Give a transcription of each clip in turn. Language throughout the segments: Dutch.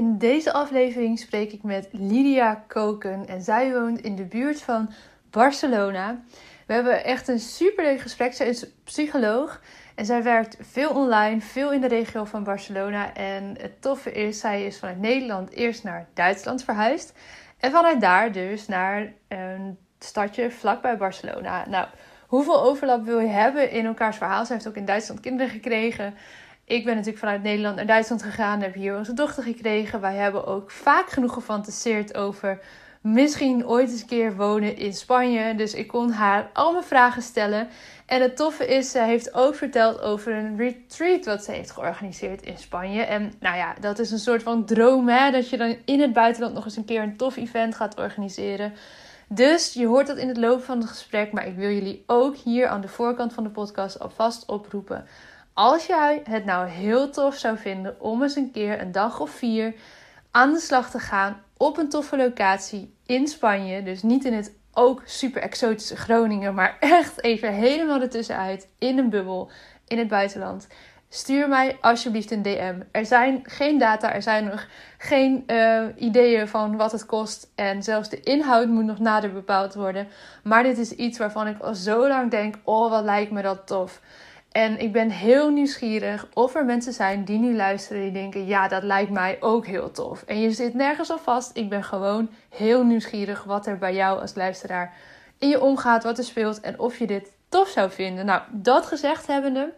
In deze aflevering spreek ik met Lydia Koken en zij woont in de buurt van Barcelona. We hebben echt een superleuk gesprek. Zij is psycholoog en zij werkt veel online, veel in de regio van Barcelona. En het toffe is, zij is vanuit Nederland eerst naar Duitsland verhuisd. En vanuit daar dus naar een stadje vlakbij Barcelona. Nou, hoeveel overlap wil je hebben in elkaars verhaal? Zij heeft ook in Duitsland kinderen gekregen. Ik ben natuurlijk vanuit Nederland naar Duitsland gegaan, heb hier onze dochter gekregen. Wij hebben ook vaak genoeg gefantaseerd over misschien ooit eens een keer wonen in Spanje. Dus ik kon haar al mijn vragen stellen. En het toffe is, ze heeft ook verteld over een retreat wat ze heeft georganiseerd in Spanje. En nou ja, dat is een soort van droom, hè? Dat je dan in het buitenland nog eens een keer een tof event gaat organiseren. Dus je hoort dat in het loop van het gesprek. Maar ik wil jullie ook hier aan de voorkant van de podcast alvast oproepen. Als jij het nou heel tof zou vinden om eens een keer een dag of vier aan de slag te gaan op een toffe locatie in Spanje. Dus niet in het ook super exotische Groningen, maar echt even helemaal ertussenuit in een bubbel in het buitenland. Stuur mij alsjeblieft een DM. Er zijn geen data, er zijn nog geen uh, ideeën van wat het kost. En zelfs de inhoud moet nog nader bepaald worden. Maar dit is iets waarvan ik al zo lang denk: oh, wat lijkt me dat tof. En ik ben heel nieuwsgierig of er mensen zijn die nu luisteren die denken: ja, dat lijkt mij ook heel tof. En je zit nergens al vast. Ik ben gewoon heel nieuwsgierig wat er bij jou als luisteraar in je omgaat, wat er speelt en of je dit tof zou vinden. Nou, dat gezegd hebbende,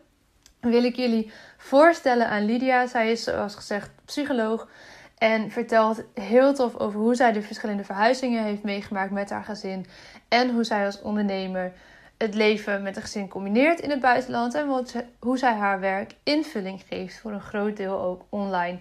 wil ik jullie voorstellen aan Lydia. Zij is, zoals gezegd, psycholoog. En vertelt heel tof over hoe zij de verschillende verhuizingen heeft meegemaakt met haar gezin. En hoe zij als ondernemer het leven met een gezin combineert in het buitenland en hoe zij haar werk invulling geeft, voor een groot deel ook online.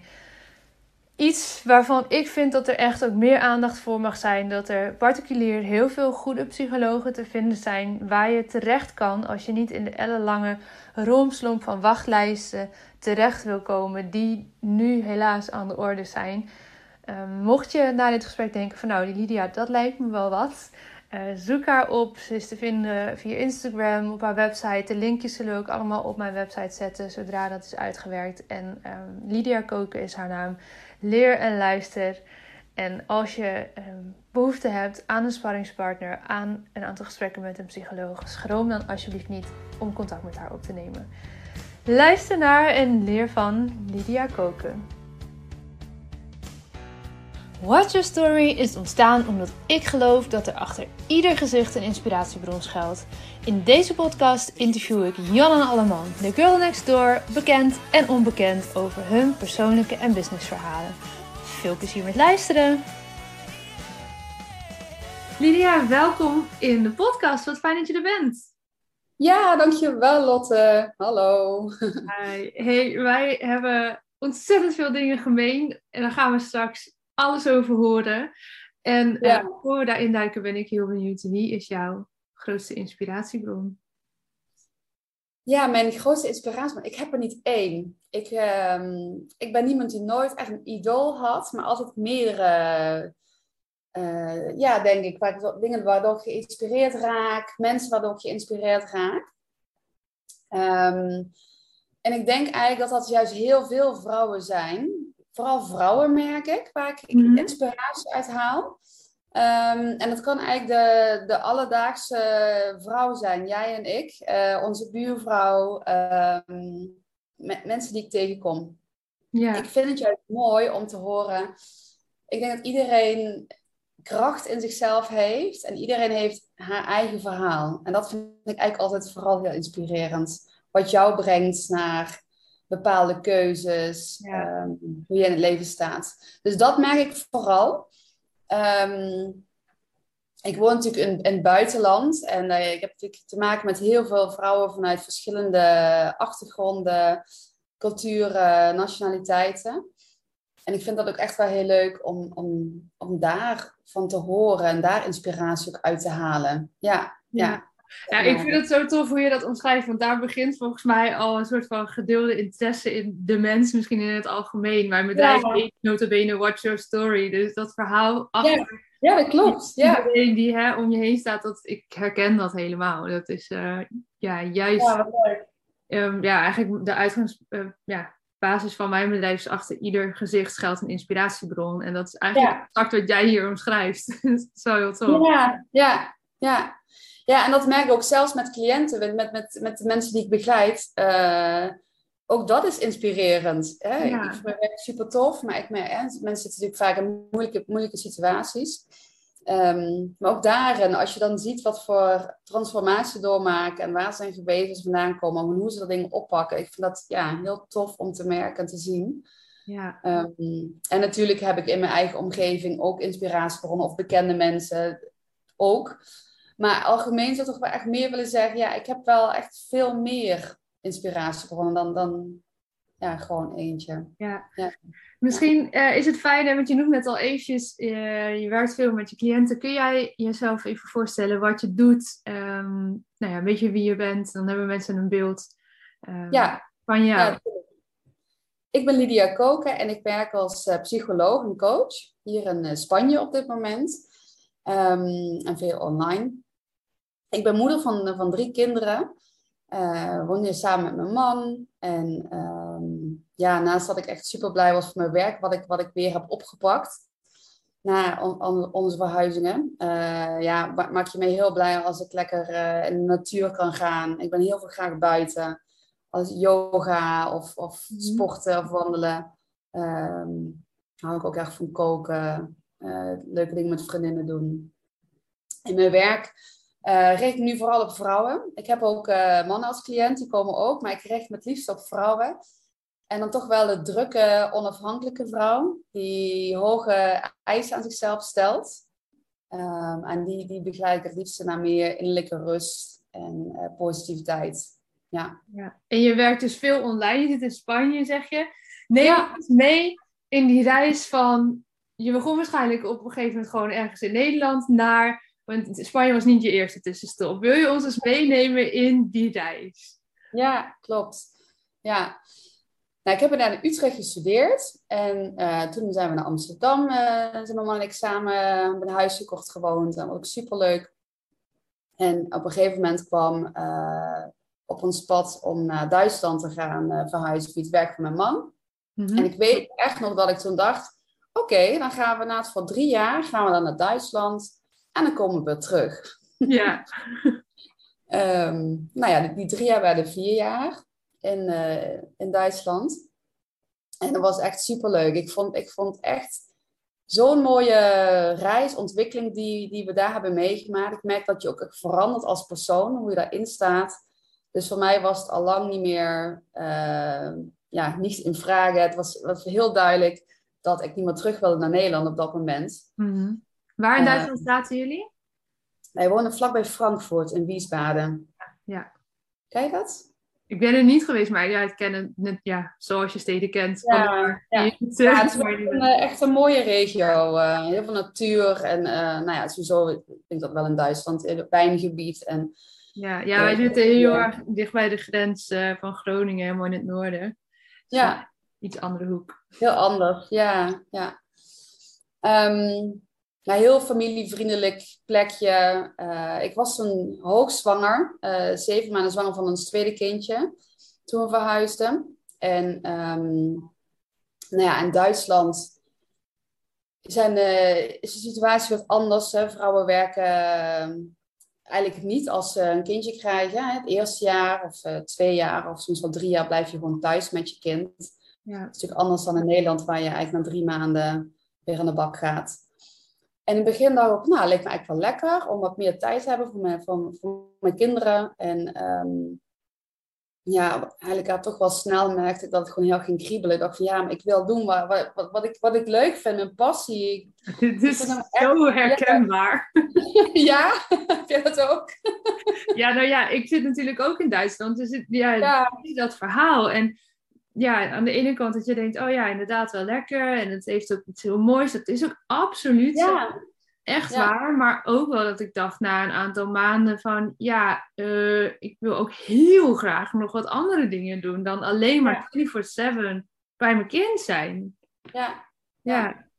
Iets waarvan ik vind dat er echt ook meer aandacht voor mag zijn. Dat er particulier heel veel goede psychologen te vinden zijn waar je terecht kan als je niet in de ellenlange roomslomp van wachtlijsten terecht wil komen, die nu helaas aan de orde zijn. Ehm, mocht je na dit gesprek denken van nou, die Lydia, dat lijkt me wel wat. Uh, zoek haar op. Ze is te vinden via Instagram, op haar website. De linkjes zullen we ook allemaal op mijn website zetten zodra dat is uitgewerkt. En um, Lydia Koken is haar naam. Leer en luister. En als je um, behoefte hebt aan een sparringspartner, aan een aantal gesprekken met een psycholoog, schroom dan alsjeblieft niet om contact met haar op te nemen. Luister naar en leer van Lydia Koken. Watch Your Story is ontstaan omdat ik geloof dat er achter ieder gezicht een inspiratiebron schuilt. In deze podcast interview ik Jan en Alleman, de girl next door, bekend en onbekend over hun persoonlijke en businessverhalen. Veel plezier met luisteren! Lydia, welkom in de podcast. Wat fijn dat je er bent. Ja, dankjewel Lotte. Hallo. Hi. Hey, wij hebben ontzettend veel dingen gemeen en daar gaan we straks alles over horen. En ja. uh, voor we daarin duiken ben ik heel benieuwd. Wie is jouw grootste inspiratiebron? Ja, mijn grootste inspiratiebron. Ik heb er niet één. Ik, uh, ik ben iemand die nooit echt een idool had, maar altijd meerdere. Uh, ja, denk ik, waar, dingen waardoor ik geïnspireerd raak, mensen waardoor ik geïnspireerd raak. Um, en ik denk eigenlijk dat dat juist heel veel vrouwen zijn vooral vrouwen merk ik, waar ik mm inspiratie uit haal. Ehm, en dat kan eigenlijk de, de alledaagse vrouw zijn, jij en ik, uh, onze buurvrouw, um, mensen die ik tegenkom. Ja. Ik vind het juist mooi om te horen. Ik denk dat iedereen kracht in zichzelf heeft en iedereen heeft haar eigen verhaal. En dat vind ik eigenlijk altijd vooral heel inspirerend. Wat jou brengt naar bepaalde keuzes, ehm, hoe je in het leven staat. Dus dat merk ik vooral. Ehm, ik woon natuurlijk in, in het buitenland en uh, ik heb natuurlijk te maken met heel veel vrouwen vanuit verschillende achtergronden, culturen, nationaliteiten. En ik vind dat ook echt wel heel leuk om, om, om daarvan te horen en daar inspiratie ook uit te halen. ja. ja. Ja, ik vind het zo tof hoe je dat omschrijft, want daar begint volgens mij al een soort van gedeelde interesse in de mens, misschien in het algemeen. Mijn bedrijf ja. heet notabene Watch Your Story, dus dat verhaal achter... Ja, ja dat klopt. Ja. Iedereen die hè, om je heen staat, dat, ik herken dat helemaal. Dat is uh, ja, juist... Ja, um, ja, eigenlijk de uitgangs... Uh, ja, basis van mijn bedrijf is achter ieder gezicht geldt een inspiratiebron. En dat is eigenlijk ja. exact wat jij hier omschrijft. Zo heel tof. Ja, ja, ja. Ja, en dat merk ik ook zelfs met cliënten, met, met, met de mensen die ik begeleid. Uh, ook dat is inspirerend. Hè? Ja. Ik vind mijn werk super tof, maar ik merk, hè, mensen zitten natuurlijk vaak in moeilijke, moeilijke situaties. Ehm, maar ook daarin, als je dan ziet wat voor transformatie doormaken en waar zijn gebevens vandaan komen en hoe ze dat dingen oppakken, ik vind dat ja, heel tof om te merken en te zien. Ja. Ehm, en natuurlijk heb ik in mijn eigen omgeving ook inspiratiebronnen of bekende mensen ook. Maar algemeen zou ik toch wel echt meer willen zeggen, ja, ik heb wel echt veel meer inspiratiebronnen dan, dan ja, gewoon eentje. Ja. ja. Misschien uh, is het fijn, want je noemt net al eventjes, uh, je werkt veel met je cliënten. Kun jij jezelf even voorstellen wat je doet? Um, nou ja, een beetje wie je bent. Dan hebben mensen een beeld um, ja. van jou. Ja, ik ben Lydia Koken en ik werk als uh, psycholoog en coach hier in Spanje op dit moment. Um, en veel online. Ik ben moeder van, van drie kinderen. Uh, woon hier samen met mijn man. En um, ja, naast dat ik echt super blij was voor mijn werk, wat ik, wat ik weer heb opgepakt na on, onze verhuizingen. Uh, ja, maak je me heel blij als ik lekker uh, in de natuur kan gaan. Ik ben heel veel graag buiten. Als yoga of, of mhm. sporten of wandelen. Um, hou ik ook echt van koken. leuke dingen met vriendinnen doen. In mijn werk uh, richt nu vooral op vrouwen. Ik heb ook uh, mannen als cliënt, die komen ook, maar ik richt me het liefst op vrouwen. En dan toch wel de drukke, onafhankelijke vrouw, die hoge eisen aan zichzelf stelt. Um, en die, die begeleid ik het liefst naar meer innerlijke rust en uh, positiviteit. Ja. ja. En je werkt dus veel online, je zit in Spanje, zeg je. Neem ja. mee in die reis van... Je begon waarschijnlijk op een gegeven moment gewoon ergens in Nederland naar want Spanje was niet je eerste tussenstop. Wil je ons eens meenemen in die reis? Ja, klopt. Ja. Nou, ik heb in Utrecht gestudeerd. En uh, toen zijn we naar Amsterdam. Uh, zijn mijn man en ik samen hebben een huis gekocht, gewoond. Dat was ook superleuk. En op een gegeven moment kwam uh, op ons pad om naar Duitsland te gaan verhuizen via het werk van mijn man. Mhm. En ik weet echt nog dat ik toen dacht... Oké, dan gaan we na het voor drie jaar gaan we dan naar Duitsland. En dan komen we terug. Ja. um, nou ja, die, drie jaar werden vier jaar in, uh, in Duitsland. En dat was echt superleuk. Ik vond, ik vond echt zo'n mooie reis, ontwikkeling die, die we daar hebben meegemaakt. Ik merk dat je ook verandert als persoon, hoe je daarin staat. Dus voor mij was het al lang niet meer, uh, ja, niets in vragen. Het was, was heel duidelijk dat ik niet meer terug wilde naar Nederland op dat moment. Mm Waar in Duitsland uh, zaten jullie? Wij wonen vlakbij Frankfurt in Wiesbaden. Ja. Ken je dat? Ik ben er niet geweest, maar ja, ik ken het ja, zoals je steden kent. Ja, ja. ja het is een, eh, echt een mooie regio. Uh, heel veel natuur en uh, nou ja, sowieso, ik denk dat wel in Duitsland, in het wijngebied. En, ja, ja, wij zitten heel erg dicht bij de grens van Groningen, helemaal in het noorden. Dus ja. Iets andere hoek. Heel anders, ja. ja. Um, een heel familievriendelijk plekje. Uh, ik was toen hoogzwanger, uh, zeven maanden zwanger van ons tweede kindje, toen we verhuisden. En um, nou ja, in Duitsland zijn, is de situatie wat anders. Hè. Vrouwen werken eigenlijk niet als ze een kindje krijgen. Het eerste jaar of twee jaar of soms wel drie jaar blijf je gewoon thuis met je kind. Ja. Het is natuurlijk anders dan in Nederland, waar je eigenlijk na drie maanden weer aan de bak gaat. En in het begin dacht ik, nou, lijkt me eigenlijk wel lekker om wat meer tijd te hebben voor mijn, voor, voor mijn kinderen. En um, ja, eigenlijk had toch wel snel merkte ik dat het gewoon heel ging kriebelen. Ik dacht van ja, maar ik wil doen wat, wat, wat, ik, wat ik leuk vind, mijn passie. Dit is zo herkenbaar. Ja, heb je dat ook? Ja, nou ja, ik zit natuurlijk ook in Duitsland. Dus het, ja, ja. dat verhaal. En ja, aan de ene kant dat je denkt, oh ja, inderdaad wel lekker. En het heeft ook iets heel moois. Dat is ook absoluut ja. echt waar. Maar ook wel dat ik dacht na een aantal maanden van, ja, uh, ik wil ook heel graag nog wat andere dingen doen dan alleen maar 24-7 bij mijn kind zijn. Ja. Ja.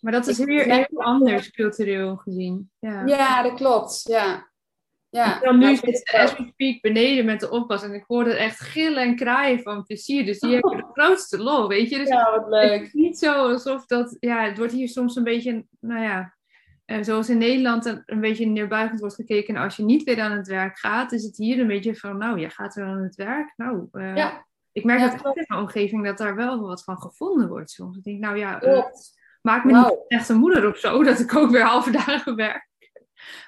Maar dat is weer heel anders cultureel gezien. Ja. ja, dat klopt. Ja. Ja, dan nu zit ook. as we speak beneden met de oppas en ik hoorde echt gillen en kraaien van plezier. Dus die hebben de grootste lol, weet je. Dus ja, wat het leuk. is niet zo alsof dat, ja, het wordt hier soms een beetje, nou ja, eh, zoals in Nederland een, een beetje neerbuigend wordt gekeken. En als je niet weer aan het werk gaat, is het hier een beetje van, nou, je gaat weer aan het werk. Nou, eh, Ja, ik merk Ja, dat echt in mijn omgeving dat daar wel wat van gevonden wordt soms. Ik denk, nou ja, eh, maak me niet echt een moeder of zo, dat ik ook weer halve dagen werk.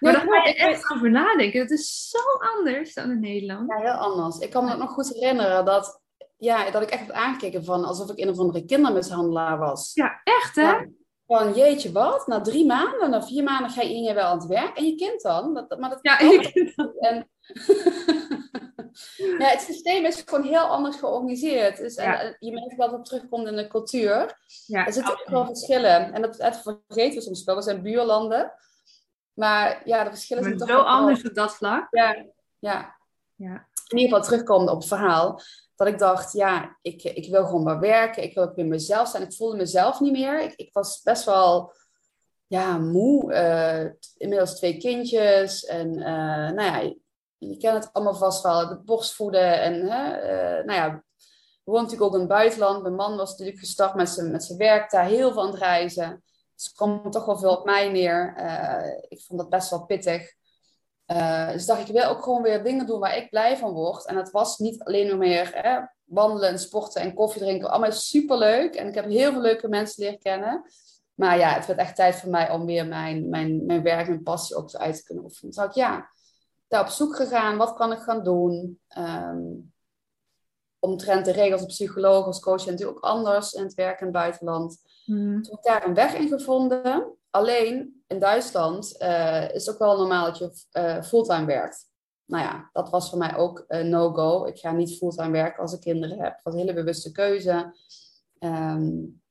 Maar Nee, dan ga je echt over nadenken. Dat is zo anders dan in Nederland. Ja, heel anders. Ik kan me ook nog goed herinneren dat, ja, dat ik echt heb aangekeken van alsof ik een of andere kindermishandelaar was. Ja, echt hè? Van, van jeetje, wat? Na drie maanden, na vier maanden ga je in je wel aan het werk. En je kind dan? Dat, maar dat Ja, dat- En ja, het systeem is gewoon heel anders georganiseerd. Dus, en, Ja. en je merkt dat het terugkomt in de cultuur. ja, Er zitten ook wel verschillen. En dat, dat vergeten we soms wel. We zijn buurlanden. Maar ja, de verschillen zijn toch zo wel- anders op dat vlak. Ja, ja. Ja. In ieder geval terugkomen op het verhaal. Dat ik dacht, ja, ik, ik wil gewoon maar werken. Ik wil ook weer mezelf zijn. Ik voelde mezelf niet meer. Ik, ik was best wel ja, moe. eh, inmiddels twee kindjes. En eh, nou ja, je, je kent het allemaal vast wel. De borstvoeden. En eh, nou ja, we woonden natuurlijk ook in het buitenland. Mijn man was natuurlijk gestart met zijn, met zijn werk daar. Heel veel aan het reizen. Dus er kwam toch wel veel op mij neer. Eh, ik vond dat best wel pittig. Eh, dus dacht ik, wil ook gewoon weer dingen doen waar ik blij van word. En het was niet alleen nog meer hè, wandelen en sporten en koffie drinken. Allemaal superleuk. En ik heb heel veel leuke mensen leren kennen. Maar ja, het werd echt tijd voor mij om weer mijn, mijn, mijn werk en passie ook uit te kunnen oefenen. Toen dacht ik, ja, daar op zoek gegaan. Wat kan ik gaan doen? Ehm omtrent de regels als psycholoog, als coach, en natuurlijk ook anders in het werk in het buitenland. Hmm. Toen heb ik daar een weg in gevonden. Alleen in Duitsland eh, is het ook wel normaal dat je eh, fulltime werkt. Nou ja, dat was voor mij ook een no-go. Ik ga niet fulltime werken als ik kinderen heb. Dat was een hele bewuste keuze. En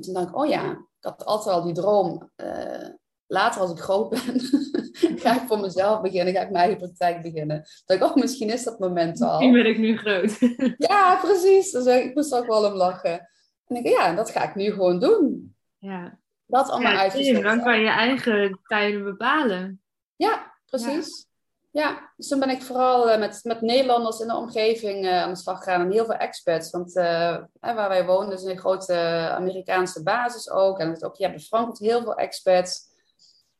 toen dacht ik, oh ja, ik had altijd al die droom. eh, later als ik groot ben, ga ik voor mezelf beginnen. Ga ik mijn eigen praktijk beginnen. Dacht ik, oh, misschien is dat moment al. Misschien ben ik nu groot. Ja, precies. Dus ik moest er ook wel om lachen. En ik ja, dat ga ik nu gewoon doen. ja. Dat allemaal Ja, dan kan je je eigen tijden bepalen. Ja, precies. Ja. dus toen ben ik vooral eh, met, met Nederlanders in de omgeving eh, aan de slag gegaan. En heel veel expats. Want hè, waar wij wonen is een grote Amerikaanse basis ook. En het ook ja, in Frankfurt heel veel expats.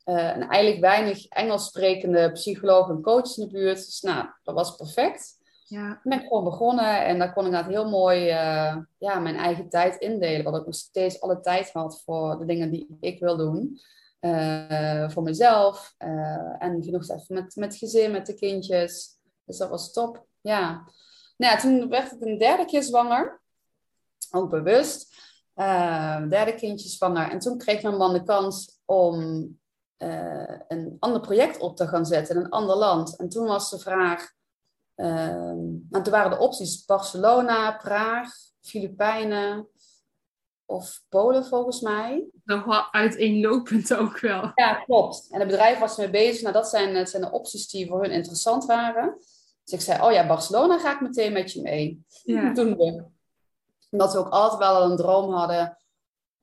Eh, en eigenlijk weinig Engels sprekende psychologen en coaches in de buurt. Dus nou, dat was perfect. Ja. Toen ben ik gewoon begonnen en daar kon ik inderdaad heel mooi eh, ja, mijn eigen tijd indelen. Want ik nog steeds alle tijd had voor de dingen die ik wil doen. Eh, voor mezelf. en genoeg tijd met, met gezin, met de kindjes. Dus dat was top. Ja. Nou ja, toen werd ik een derde keer zwanger. Ook bewust. Eh, derde kindje zwanger. En toen kreeg mijn man de kans om eh, een ander project op te gaan zetten in een ander land. En toen was de vraag... Ehm, nou, toen waren de opties Barcelona, Praag, Filipijnen of Polen volgens mij. Nog wel uiteenlopend ook wel. Ja, klopt. En het bedrijf was ermee bezig. Nou, dat zijn, dat zijn de opties die voor hun interessant waren. Dus ik zei, oh ja, Barcelona ga ik meteen met je mee. Ja. Dat doen we. Omdat we ook altijd wel een droom hadden.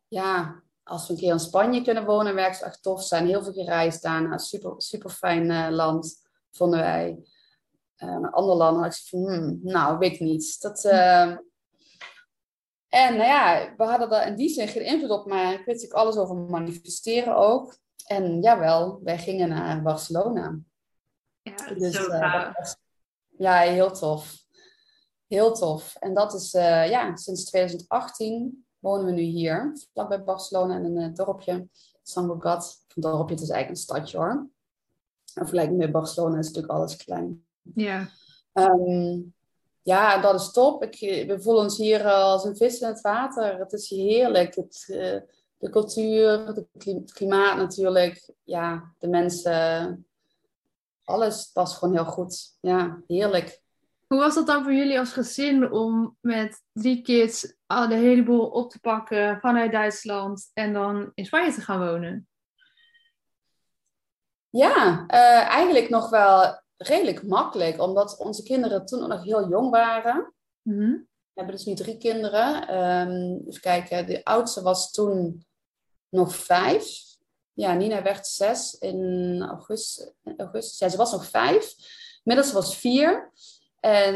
Ja, als we een keer in Spanje kunnen wonen, werkt het echt tof zijn. Heel veel gereisd daar. Nou, super, super fijn eh, land, vonden wij. Eh, een ander land had ik van, hmm, nou, weet ik niet. Dat, eh, En nou ja, we hadden daar in die zin geen invloed op, maar ik weet natuurlijk alles over manifesteren ook. En jawel, wij gingen naar Barcelona. Ja, Dus, zo eh, was- ja, heel tof. Heel tof. En dat is, ja, sinds 2018 wonen we nu hier, vlakbij Barcelona in een eh, dorpje, San Cugat. Een dorpje, het is eigenlijk een stadje hoor. En vergelijking met Barcelona is natuurlijk alles klein. Ja. Ehm, ja, dat is top. Ik, we voelen ons hier eh, als een vis in het water. Het is heerlijk. Het, eh, de cultuur, het klimaat natuurlijk. Ja, de mensen. Alles past gewoon heel goed. Ja, heerlijk. Hoe was dat dan voor jullie als gezin om met drie kids al de hele boel op te pakken vanuit Duitsland en dan in Spanje te gaan wonen? Ja, eh, eigenlijk nog wel redelijk makkelijk. Omdat onze kinderen toen nog heel jong waren. Mhm. We hebben dus nu drie kinderen. Ehm even kijken, de oudste was toen nog vijf. ja, Nina werd zes in augustus. augustus. Ja, ze was nog vijf. Inmiddels was vier. En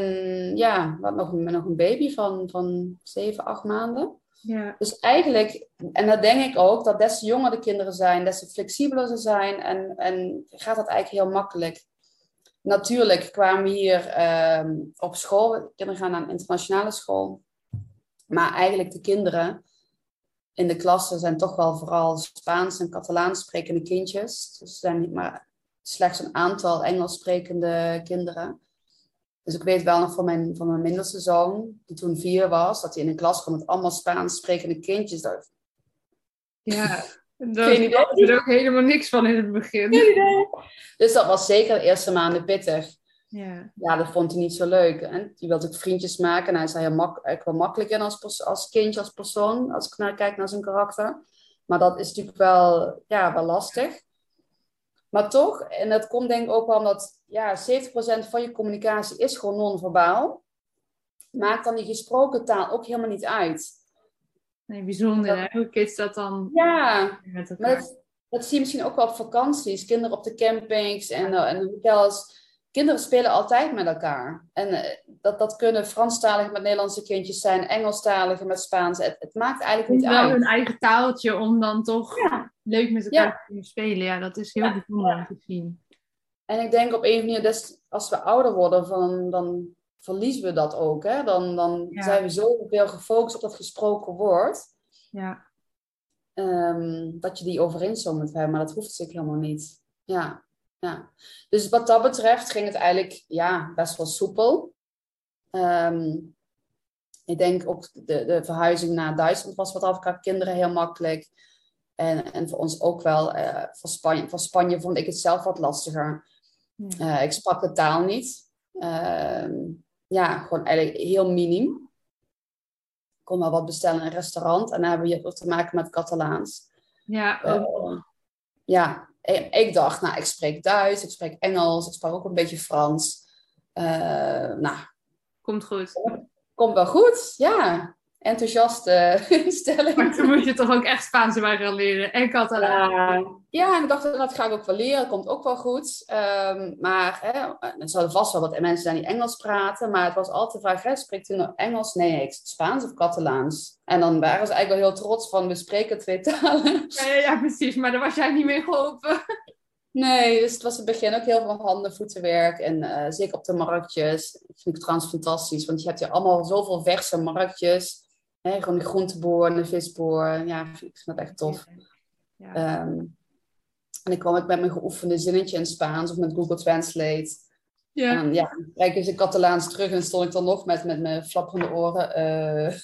ja, we nog, nog een baby van, van zeven, acht maanden. Ja. Dus eigenlijk, en dat denk ik ook, dat des te jonger de kinderen zijn, des te flexibeler ze zijn. En, en gaat dat eigenlijk heel makkelijk. Natuurlijk kwamen we hier ehm, op school. De kinderen gaan naar een internationale school. Maar eigenlijk de kinderen in de klassen zijn toch wel vooral Spaans en Catalaans sprekende kindjes. Dus er zijn niet maar slechts een aantal Engels sprekende kinderen. Dus ik weet wel nog van mijn, van mijn middelste zoon, die toen vier was, dat hij in een klas kwam met allemaal Spaans sprekende kindjes. Dat... Ja, daar had er ook helemaal niks van in het begin. Dus dat was zeker de eerste maanden pittig. Ja. Ja, dat vond hij niet zo leuk. En die wilde ook vriendjes maken. En hij is heel mak ik wel makkelijk in als, als kindje, als persoon, als ik naar kijk naar zijn karakter. Maar dat is natuurlijk wel, ja, wel lastig. Maar toch, en dat komt denk ik ook wel omdat ja, 70% van je communicatie is gewoon non-verbaal. Maakt dan die gesproken taal ook helemaal niet uit. Nee, bijzonder hè? Hoe kids dat dan Ja, met elkaar. dat, dat zie je misschien ook wel op vakanties. Kinderen op de campings en, uh, en hotels. Kinderen spelen altijd met elkaar. En uh, dat, dat kunnen Franstaligen met Nederlandse kindjes zijn, Engelstaligen met Spaans. Het, het maakt eigenlijk niet wel uit. hun eigen taaltje om dan toch Ja. Leuk met elkaar Ja. te kunnen spelen. Ja, dat is heel Ja. bijzonder om te zien. En ik denk op een of andere manier, des- als we ouder worden, van, dan verliezen we dat ook. Hè? Dan, dan Ja. zijn we zoveel gefocust op dat gesproken woord. Ja, ehm, dat je die overeenstemming moet hebben. Maar dat hoeft natuurlijk helemaal niet. Ja, ja. Dus wat dat betreft ging het eigenlijk ja, best wel soepel. Ehm, ik denk ook de, de verhuizing naar Duitsland was wat af kinderen heel makkelijk. En, en voor ons ook wel. eh voor, Spanje, voor Spanje vond ik het zelf wat lastiger. Eh, ik sprak de taal niet. Ehm, ja, gewoon eigenlijk heel minim. Ik kon wel wat bestellen in een restaurant. En dan hebben we hier ook te maken met Catalaans. ja Eh, ook. ja, ik, ik dacht, nou, ik spreek Duits, ik spreek Engels, ik spreek ook een beetje Frans. Nou, komt goed. komt wel goed, ja. Enthousiaste instelling. Maar toen moet je toch ook echt Spaans bij gaan leren. En Catalaan. Ja, ja, en ik dacht, dat ga ik ook wel leren. Komt ook wel goed. Ehm, maar hè, er zouden vast wel wat mensen zijn die Engels praten. Maar het was altijd de vraag, hè, spreekt u nou Engels? Nee, ik Spaans of Catalaans. En dan waren ze eigenlijk wel heel trots van, we spreken twee talen. Ja, ja, ja, precies. Maar daar was jij niet mee geholpen. Nee, dus het was in het begin ook heel veel handen, voetenwerk. En eh, zeker op de marktjes. Dat vind ik trouwens fantastisch. Want je hebt hier allemaal zoveel verse marktjes. Hè, gewoon een groenteboer en een visboer. Ja, ik vind dat echt tof. Ja. Ehm, en ik kwam ook met mijn geoefende zinnetje in Spaans of met Google Translate. En ja. dan, ja, kijk ik in Catalaans terug en stond ik dan nog met, met mijn flapperende oren. eh,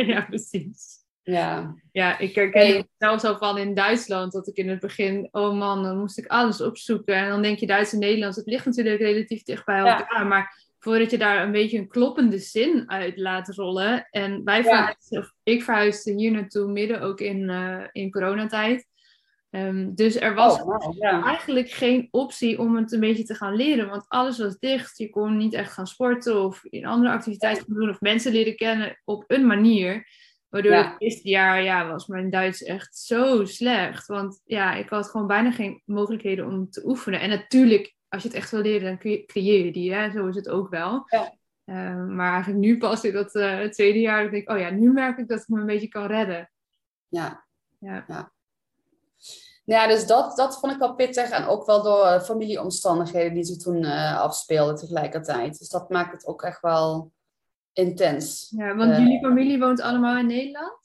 ja, precies. ja, Ja, ik herken het zelfs al van in Duitsland. Dat ik in het begin, oh man, dan moest ik alles opzoeken. En dan denk je Duits en Nederlands. Het ligt natuurlijk relatief dicht bij Ja. elkaar. Maar voordat je daar een beetje een kloppende zin uit laat rollen. En wij Ja. verhuisden, of ik verhuisde hier naartoe midden ook in, eh, in coronatijd. Ehm, dus er was oh, eigenlijk geen optie om het een beetje te gaan leren. Want alles was dicht. Je kon niet echt gaan sporten of in andere activiteiten gaan doen. Of mensen leren kennen op een manier. Waardoor Ja. het eerste jaar ja, was mijn Duits echt zo slecht. Want ja, ik had gewoon bijna geen mogelijkheden om te oefenen. En natuurlijk, als je het echt wil leren, dan cre- creëer je die. Hè? Zo is het ook wel. Ja. Eh, maar eigenlijk nu pas in dat eh, tweede jaar, denk ik, oh ja, nu merk ik dat ik me een beetje kan redden. ja. Ja. Ja, dus dat, dat vond ik wel pittig. En ook wel door eh, familieomstandigheden die zich toen eh, afspeelden tegelijkertijd. Dus dat maakt het ook echt wel intens. Ja, want jullie familie woont allemaal in Nederland?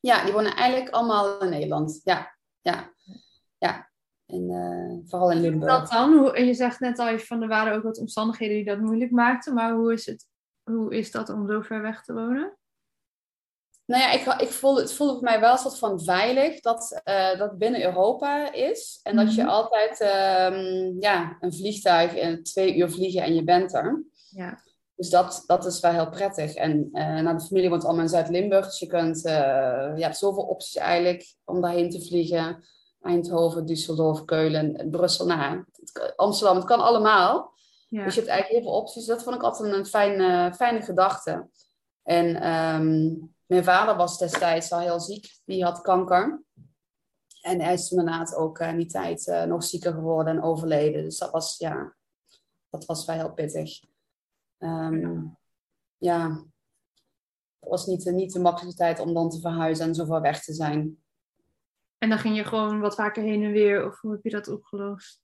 Ja, die wonen eigenlijk allemaal in Nederland. Ja, ja, ja. En, eh, vooral in Limburg. dat dan? Hoe, en je zegt net al van er waren ook wat omstandigheden die dat moeilijk maakten. Maar hoe is, het, hoe is dat om zo ver weg te wonen? Nou ja, ik, ik voelde, het voelde voor mij wel een soort van veilig dat eh, dat binnen Europa is. En dat je Mhm. altijd ehm, ja, een vliegtuig in twee uur vliegen en je bent er. Ja. Dus dat, dat is wel heel prettig. En eh nou, de familie woont allemaal in Zuid-Limburg. Dus je, kunt, eh, je hebt zoveel opties eigenlijk om daarheen te vliegen. Eindhoven, Düsseldorf, Keulen, Brussel. Nou, Amsterdam, het kan allemaal. ja. Dus je hebt eigenlijk heel veel opties. Dat vond ik altijd een fijne, fijne gedachte. En ehm, mijn vader was destijds al heel ziek. Die had kanker. En hij is inderdaad ook in die tijd nog zieker geworden en overleden. Dus dat was, ja, dat was wel heel pittig. Ehm, ja, het was niet, niet de makkelijke tijd om dan te verhuizen en zo ver weg te zijn. En dan ging je gewoon wat vaker heen en weer, of hoe heb je dat opgelost?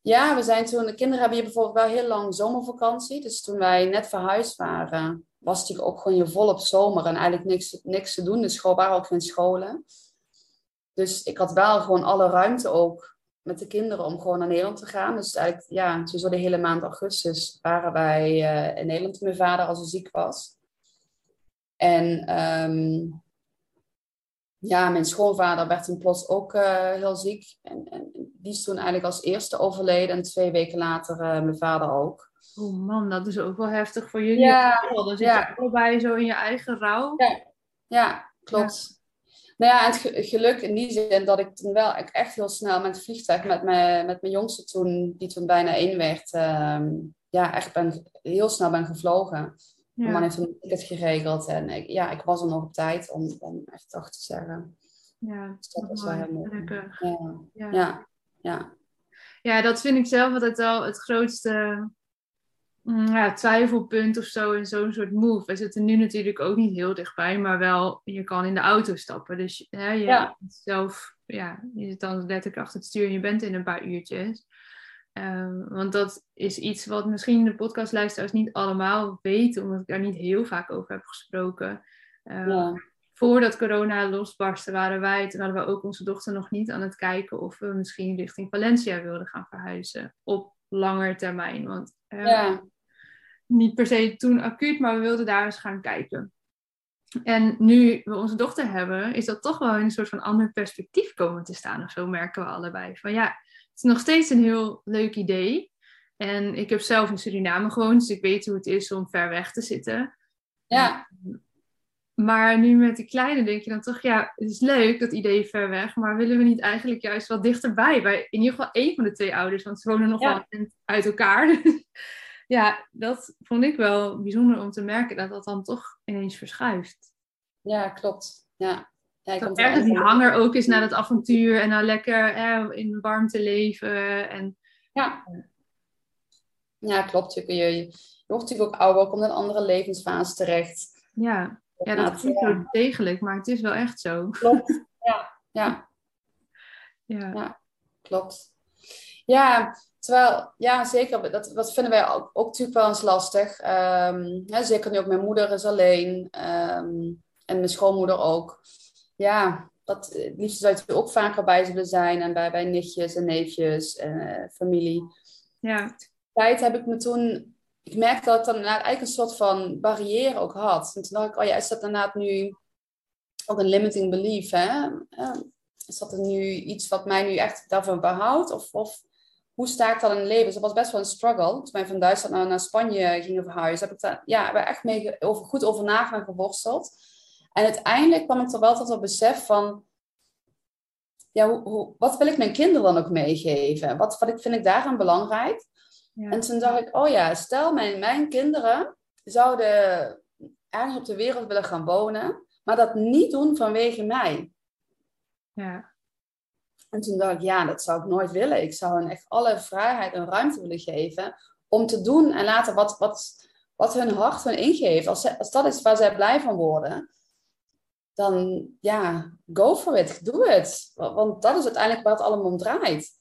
Ja, we zijn toen, de kinderen hebben hier bijvoorbeeld wel heel lang zomervakantie. Dus toen wij net verhuisd waren, was het ook gewoon je volop zomer en eigenlijk niks, niks te doen. De school waren ook geen scholen. Dus ik had wel gewoon alle ruimte ook met de kinderen om gewoon naar Nederland te gaan. Dus eigenlijk, ja, zo de hele maand augustus waren wij uh, in Nederland toen mijn vader als hij ziek was. En um, ja, mijn schoonvader werd toen plots ook uh, heel ziek. En, en, die is toen eigenlijk als eerste overleden. En twee weken later uh, mijn vader ook. Oh man, dat is ook wel heftig voor jullie. Ja, dan zit ja. je allebei zo in je eigen rouw. Ja, ja klopt. Nou ja, het geluk in die zin dat ik toen wel echt heel snel met het vliegtuig met mijn, met mijn jongste toen, die toen bijna één werd, uh, ja, echt ben, heel snel ben gevlogen. Ja. Mijn man heeft een ticket geregeld en ik, ja, ik was er nog op tijd om, om echt toch te zeggen. Ja, dus dat was wel heel mooi. Ja. Ja. Ja. ja. ja, dat vind ik zelf altijd wel het grootste mm, ja, twijfelpunt of zo in zo'n soort move. We zitten nu natuurlijk ook niet heel dichtbij, maar wel, je kan in de auto stappen. Dus hè, je Ja. zelf, ja, je zit dan letterlijk achter het stuur en je bent in een paar uurtjes. Ehm, want dat is iets wat misschien de podcastluisteraars niet allemaal weten, omdat ik daar niet heel vaak over heb gesproken. Ehm, Ja. Voordat corona losbarstte, waren wij, toen hadden we ook onze dochter nog niet aan het kijken of we misschien richting Valencia wilden gaan verhuizen. Op langer termijn. Want eh, Ja. niet per se toen acuut, maar we wilden daar eens gaan kijken. En nu we onze dochter hebben, is dat toch wel in een soort van ander perspectief komen te staan. Of zo merken we allebei. Van ja, het is nog steeds een heel leuk idee. En ik heb zelf in Suriname gewoond, dus ik weet hoe het is om ver weg te zitten. Ja. Maar nu met die kleine denk je dan toch, ja, het is leuk, dat idee ver weg. Maar willen we niet eigenlijk juist wat dichterbij? Bij in ieder geval één van de twee ouders, want ze wonen nog Ja. wel eind uit elkaar. ja, dat vond ik wel bijzonder om te merken, dat dat dan toch ineens verschuift. ja, klopt. Ja. Ik Dat ergens die hanger ook is naar dat avontuur en naar lekker eh, in warmte leven. En Ja. Ja, klopt. Je, je, je wordt natuurlijk ook ouder, komt in een andere levensfase terecht. ja, ja dat klinkt ja. zo degelijk, maar het is wel echt zo. Klopt. Ja, ja, Ja, Ja. klopt. Ja, terwijl, ja, zeker. Dat, dat vinden wij ook, ook natuurlijk wel eens lastig. Hè, zeker nu ook mijn moeder is alleen. ehm, en mijn schoonmoeder ook. Ja, dat, het liefst zou je er ook vaker bij zullen zijn. En bij, bij nichtjes en neefjes en eh, familie. ja, tijd heb ik me toen... Ik merkte dat ik dan inderdaad eigenlijk een soort van barrière ook had. En toen dacht ik, oh ja, is dat inderdaad nu ook een limiting belief, hè? Eh, Is dat er nu iets wat mij nu echt daarvan behoudt? Of, of hoe sta ik dan in het leven? Dus dat was best wel een struggle. Toen wij van Duitsland naar, naar Spanje gingen verhuizen, heb ik daar ja, heb ik echt mee over, goed over na geworsteld. En uiteindelijk kwam ik er wel tot het besef van... Ja, hoe, hoe, wat wil ik mijn kinderen dan ook meegeven? Wat, wat vind ik daaraan belangrijk? ja. En toen dacht ik, oh ja, stel mijn, mijn kinderen zouden ergens op de wereld willen gaan wonen, maar dat niet doen vanwege mij. ja. En toen dacht ik, ja, dat zou ik nooit willen. Ik zou hen echt alle vrijheid en ruimte willen geven om te doen en laten wat, wat, wat hun hart hun ingeeft. Als, ze- als dat is waar zij blij van worden, dan ja, go for it, doe het. Want dat is uiteindelijk waar het allemaal om draait.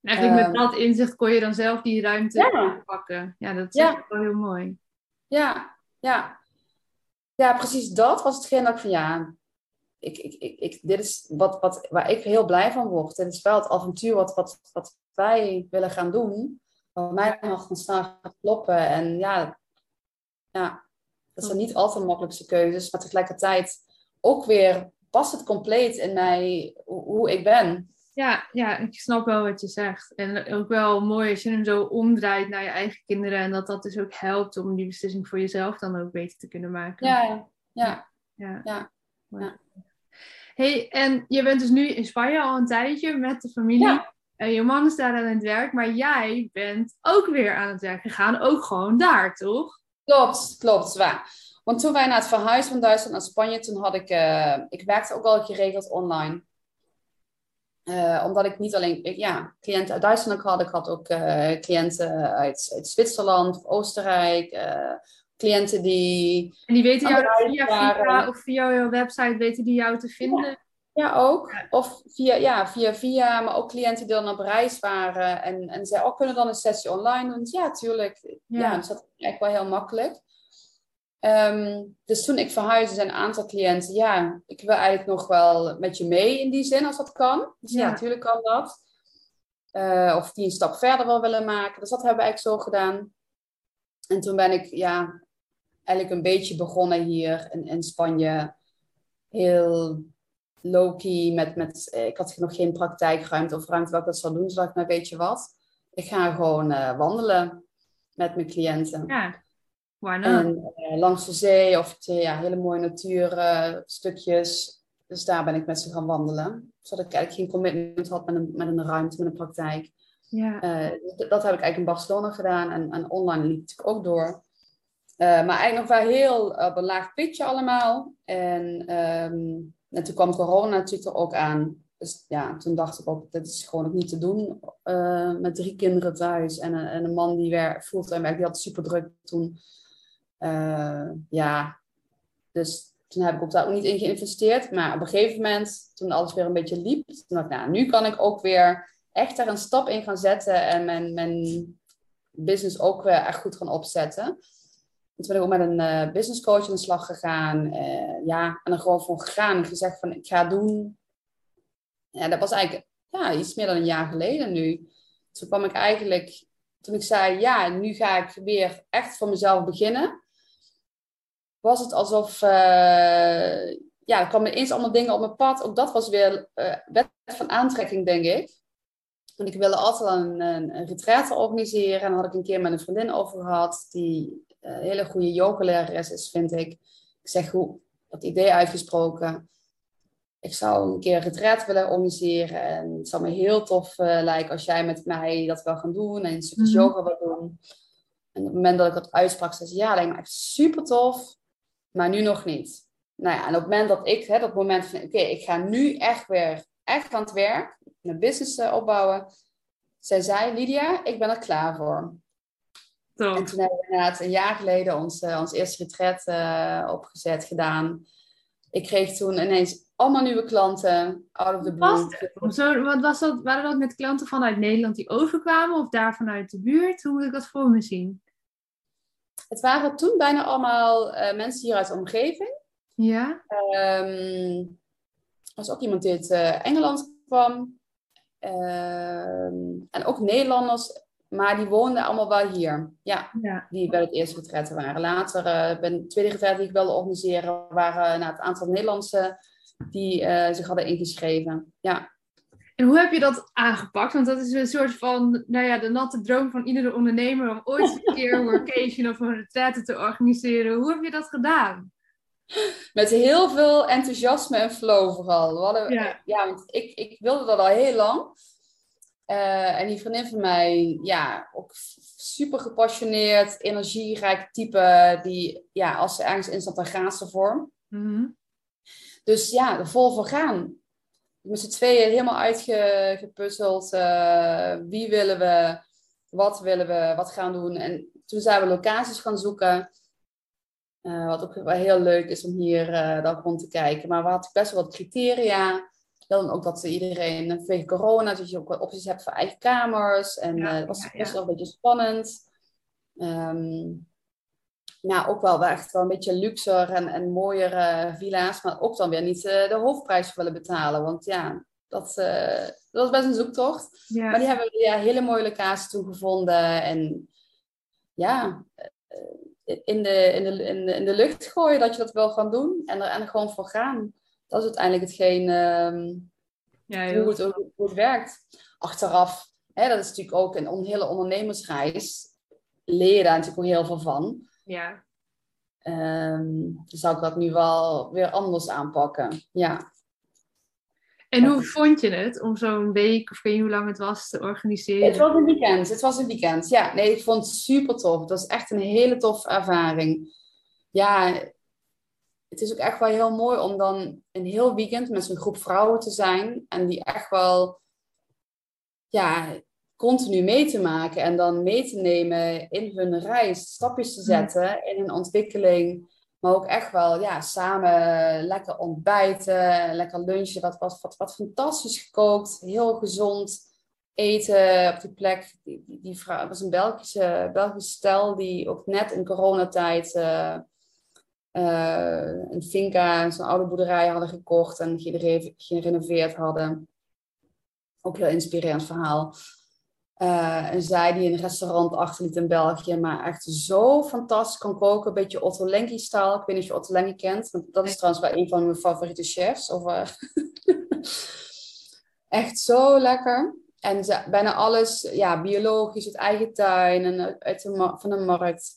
En Eigenlijk Ehm, met dat inzicht kon je dan zelf die ruimte Ja. pakken. Ja, dat is Ja. wel heel mooi. Ja, ja. Ja, precies dat was hetgeen dat ik van ja, ik, ik, ik, ik, dit is wat, wat, waar ik heel blij van word. Dit is wel het avontuur wat, wat, wat wij willen gaan doen. Waar mijn hart van snel gaat kloppen. En ja, ja, dat zijn niet altijd de makkelijkste keuzes. Maar tegelijkertijd ook weer past het compleet in mij, hoe, ik ben. Ja, ja, ik snap wel wat je zegt. En ook wel mooi als je hem zo omdraait naar je eigen kinderen. En dat dat dus ook helpt om die beslissing voor jezelf dan ook beter te kunnen maken. Ja, ja, ja. Ja. hey, en je bent dus nu in Spanje al een tijdje met de familie. Ja. En je man is daar aan het werk, maar jij bent ook weer aan het werk gegaan. Ook gewoon daar, toch? Klopt, klopt, waar. Want toen wij naar het verhuizen van Duitsland naar Spanje, toen had ik, eh, ik werkte ook al geregeld online. Uh, omdat ik niet alleen ik, ja, cliënten uit Duitsland had, ik had ook uh, cliënten uit, uit Zwitserland, Oostenrijk, uh, cliënten die. En die weten jou via, via of via jouw website weten die jou te vinden? Ja, ja ook. Of via, ja, via via, maar ook cliënten die dan op reis waren en, en zeiden, oh, kunnen dan een sessie online doen? Ja, tuurlijk. Ja, ja dat is echt wel heel makkelijk. Um, dus toen ik verhuisde, zijn een aantal cliënten, ja, ik wil eigenlijk nog wel met je mee in die zin, als dat kan. Dus ja, natuurlijk kan dat. Uh, of die een stap verder wel willen maken. Dus dat hebben we eigenlijk zo gedaan. En toen ben ik, ja, eigenlijk een beetje begonnen hier in, in Spanje. Heel low-key, met, met, eh, ik had nog geen praktijkruimte of ruimte waar ik dat zou doen. Dus dacht ik, nou weet je wat, ik ga gewoon uh, wandelen met mijn cliënten. Ja. En uh, langs de zee of ja, hele mooie natuurstukjes. dus daar ben ik met ze gaan wandelen. Zodat ik eigenlijk geen commitment had met een, met een ruimte, met een praktijk. Ja. Uh, dat heb ik eigenlijk in Barcelona gedaan. En, en online liep ik ook door. Uh, maar eigenlijk nog wel heel op een laag pitje allemaal. En, um, en toen kwam corona natuurlijk er ook aan. Dus ja, toen dacht ik ook, dit is gewoon ook niet te doen. met drie kinderen thuis en een, en een man die werkt, fulltime werkt, die had super druk toen. Uh, ja, dus toen heb ik ook daar ook niet in geïnvesteerd. Maar op een gegeven moment, toen alles weer een beetje liep, toen dacht ik, nou, nu kan ik ook weer echt er een stap in gaan zetten en mijn, mijn business ook weer echt goed gaan opzetten. toen ben ik ook met een uh, business coach aan de slag gegaan. Uh, ja, en er gewoon voor gegaan en gezegd van, ik ga doen. Ja, dat was eigenlijk ja, iets meer dan een jaar geleden nu. Toen kwam ik eigenlijk, toen ik zei, ja, nu ga ik weer echt voor mezelf beginnen was het alsof, uh, ja, er kwamen ineens allemaal dingen op mijn pad. Ook dat was weer uh, wet van aantrekking, denk ik. Want ik wilde altijd een, een, een retreat organiseren. En daar had ik een keer met een vriendin over gehad, die een hele goede yogalerares is, vind ik. Ik zeg, hoe, dat idee uitgesproken. Ik zou een keer een retreat willen organiseren. En het zou me heel tof uh, lijken als jij met mij dat wil gaan doen. En een stukje mm -hmm. yoga wil doen. En op het moment dat ik dat uitsprak, zei ze, ja, lijkt me echt super tof maar nu nog niet. Nou ja, en op het moment dat ik, hè, dat moment van, oké, ik ga nu echt weer echt aan het werk, mijn business uh, opbouwen. Zij zei, Lydia, ik ben er klaar voor. En toen hebben we inderdaad een jaar geleden ons, uh, ons eerste retret uh, opgezet, gedaan. Ik kreeg toen ineens allemaal nieuwe klanten, out of the blue. Zo, wat was dat, waren dat met klanten vanuit Nederland die overkwamen of daar vanuit de buurt? Hoe moet ik dat voor me zien? Het waren toen bijna allemaal uh, mensen hier uit de omgeving. Ja. Um, er was ook iemand die uit uh, Engeland kwam. Um, en ook Nederlanders, maar die woonden allemaal wel hier. Ja, ja. die bij het eerste retretten waren. Later, uh, bij de tweede retret die ik wilde organiseren, waren nou, het aantal Nederlandse die zich hadden ingeschreven. Ja. En hoe heb je dat aangepakt? Want dat is een soort van, nou ja, de natte droom van iedere ondernemer om ooit een keer een workation of een retraite te organiseren. Hoe heb je dat gedaan? Met heel veel enthousiasme en flow vooral. We hadden, ja. ja, want ik, ik wilde dat al heel lang. Uh, en die vriendin van mij, ja, ook super gepassioneerd, energierijk type. Die, ja, als ze ergens in zat, dan gaat ze voor. Mm -hmm. Dus ja, er vol voor gaan met z'n tweeën helemaal uitgepuzzeld. Uh, wie willen we? Wat willen we? Wat gaan doen? En toen zijn we locaties gaan zoeken. Uh, wat ook wel heel leuk is om hier uh, dan rond te kijken. Maar we hadden best wel wat criteria. Dan ook dat iedereen vanwege corona, dat je ook wat opties hebt voor eigen kamers. En ja, dat was best ja, wel een beetje spannend. Um, ja, ook wel echt wel een beetje luxer en, en mooiere villa's, maar ook dan weer niet uh, de hoofdprijs willen betalen. Want ja, dat, uh, dat was best een zoektocht. Ja. Maar die hebben we ja, hele mooie locaties toegevonden. En ja, eh, in de, in, de, in, de, in de lucht gooien dat je dat wil gaan doen en er, en er gewoon voor gaan. Dat is uiteindelijk hetgeen um, ja, hoe, het, hoe het werkt. Achteraf, hè, dat is natuurlijk ook een hele ondernemersreis. Leer je daar natuurlijk ook heel veel van. Ja. Um, dan zou ik dat nu wel weer anders aanpakken. Ja. En hoe vond je het om zo'n week, of weet je hoe lang het was, te organiseren? Het was een weekend. Het was een weekend. Ja, nee, ik vond het super tof. Het was echt een hele toffe ervaring. Ja, het is ook echt wel heel mooi om dan een heel weekend met zo'n groep vrouwen te zijn. En die echt wel ja, continu mee te maken. En dan mee te nemen in hun reis. Stapjes te zetten in hun ontwikkeling. Maar ook echt wel ja, samen lekker ontbijten, lekker lunchen. Wat, wat, wat, wat fantastisch gekookt, heel gezond eten op die plek. Die, die, die vrouw was een Belgische, Belgische stel die ook net in coronatijd uh, uh, een finca, zo'n oude boerderij hadden gekocht en gerenoveerd hadden. Ook heel inspirerend verhaal. Uh, en zij die een restaurant achterliet in België, maar echt zo fantastisch kan koken. Een beetje Otto Lengi-stijl. Ik weet niet of je Otto Lengi kent. Want dat is trouwens wel een van mijn favoriete chefs. Of, uh, echt zo lekker. En ze, bijna alles ja, biologisch, uit eigen tuin en uit de, van de markt.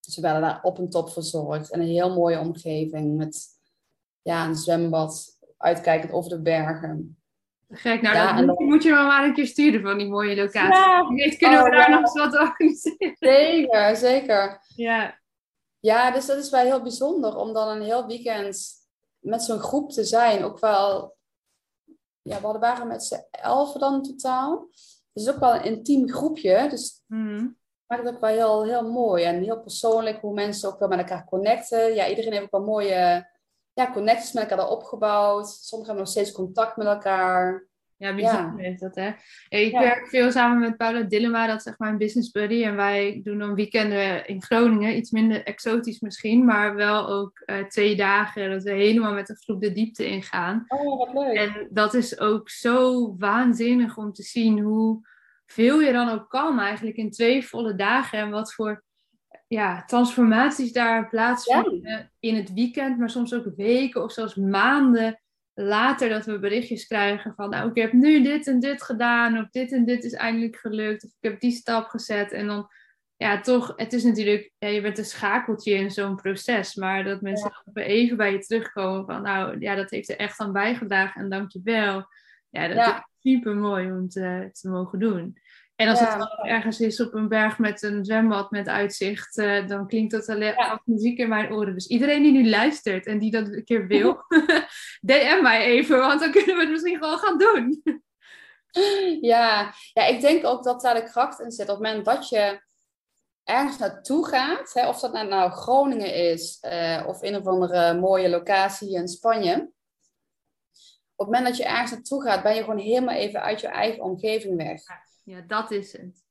Ze werden daar op en top verzorgd. En een heel mooie omgeving met ja, een zwembad, uitkijkend over de bergen. Gek, nou ja, dat moet je maar maar een keer sturen van die mooie locatie. Ja. Weet, kunnen we oh, daar nog eens wat organiseren? Zeker, zeker. Ja. Ja, dus dat is wel heel bijzonder om dan een heel weekend met zo'n groep te zijn. Ook wel, ja, we waren met z'n elf dan totaal. Dus ook wel een intiem groepje. Dus mm. maakt het ook wel heel, heel mooi en heel persoonlijk hoe mensen ook wel met elkaar connecten. Ja, iedereen heeft ook wel mooie ja, connecties met elkaar opgebouwd. Sommigen hebben nog steeds contact met elkaar. Ja, bijzonder is dat, hè? Ik werk veel samen met Paula Dillema, dat is echt mijn business buddy. En wij doen dan weekenden in Groningen, iets minder exotisch misschien, maar wel ook uh, twee dagen dat we helemaal met een groep de diepte ingaan. Oh, wat leuk. En dat is ook zo waanzinnig om te zien hoe veel je dan ook kan eigenlijk in twee volle dagen. En wat voor ja, transformaties daar plaatsvinden in het weekend, maar soms ook weken of zelfs maanden later dat we berichtjes krijgen van, nou, ik heb nu dit en dit gedaan, of dit en dit is eindelijk gelukt, of ik heb die stap gezet. En dan, ja, toch, het is natuurlijk, ja, je bent een schakeltje in zo'n proces, maar dat mensen even bij je terugkomen van, nou, ja, dat heeft er echt aan bijgedragen en dank je wel. Ja, dat is super mooi om te, te mogen doen. En als het dan ergens is op een berg met een zwembad met uitzicht, uh, dan klinkt dat alleen ja. muziek in mijn oren. Dus iedereen die nu luistert en die dat een keer wil, DM mij even, want dan kunnen we het misschien gewoon gaan doen. ja. ja, ik denk ook dat daar de kracht in zit. Op het moment dat je ergens naartoe gaat, hè, of dat nou, nou Groningen is uh, of een of andere mooie locatie in Spanje. Op het moment dat je ergens naartoe gaat, ben je gewoon helemaal even uit je eigen omgeving weg. Ja, dat is het.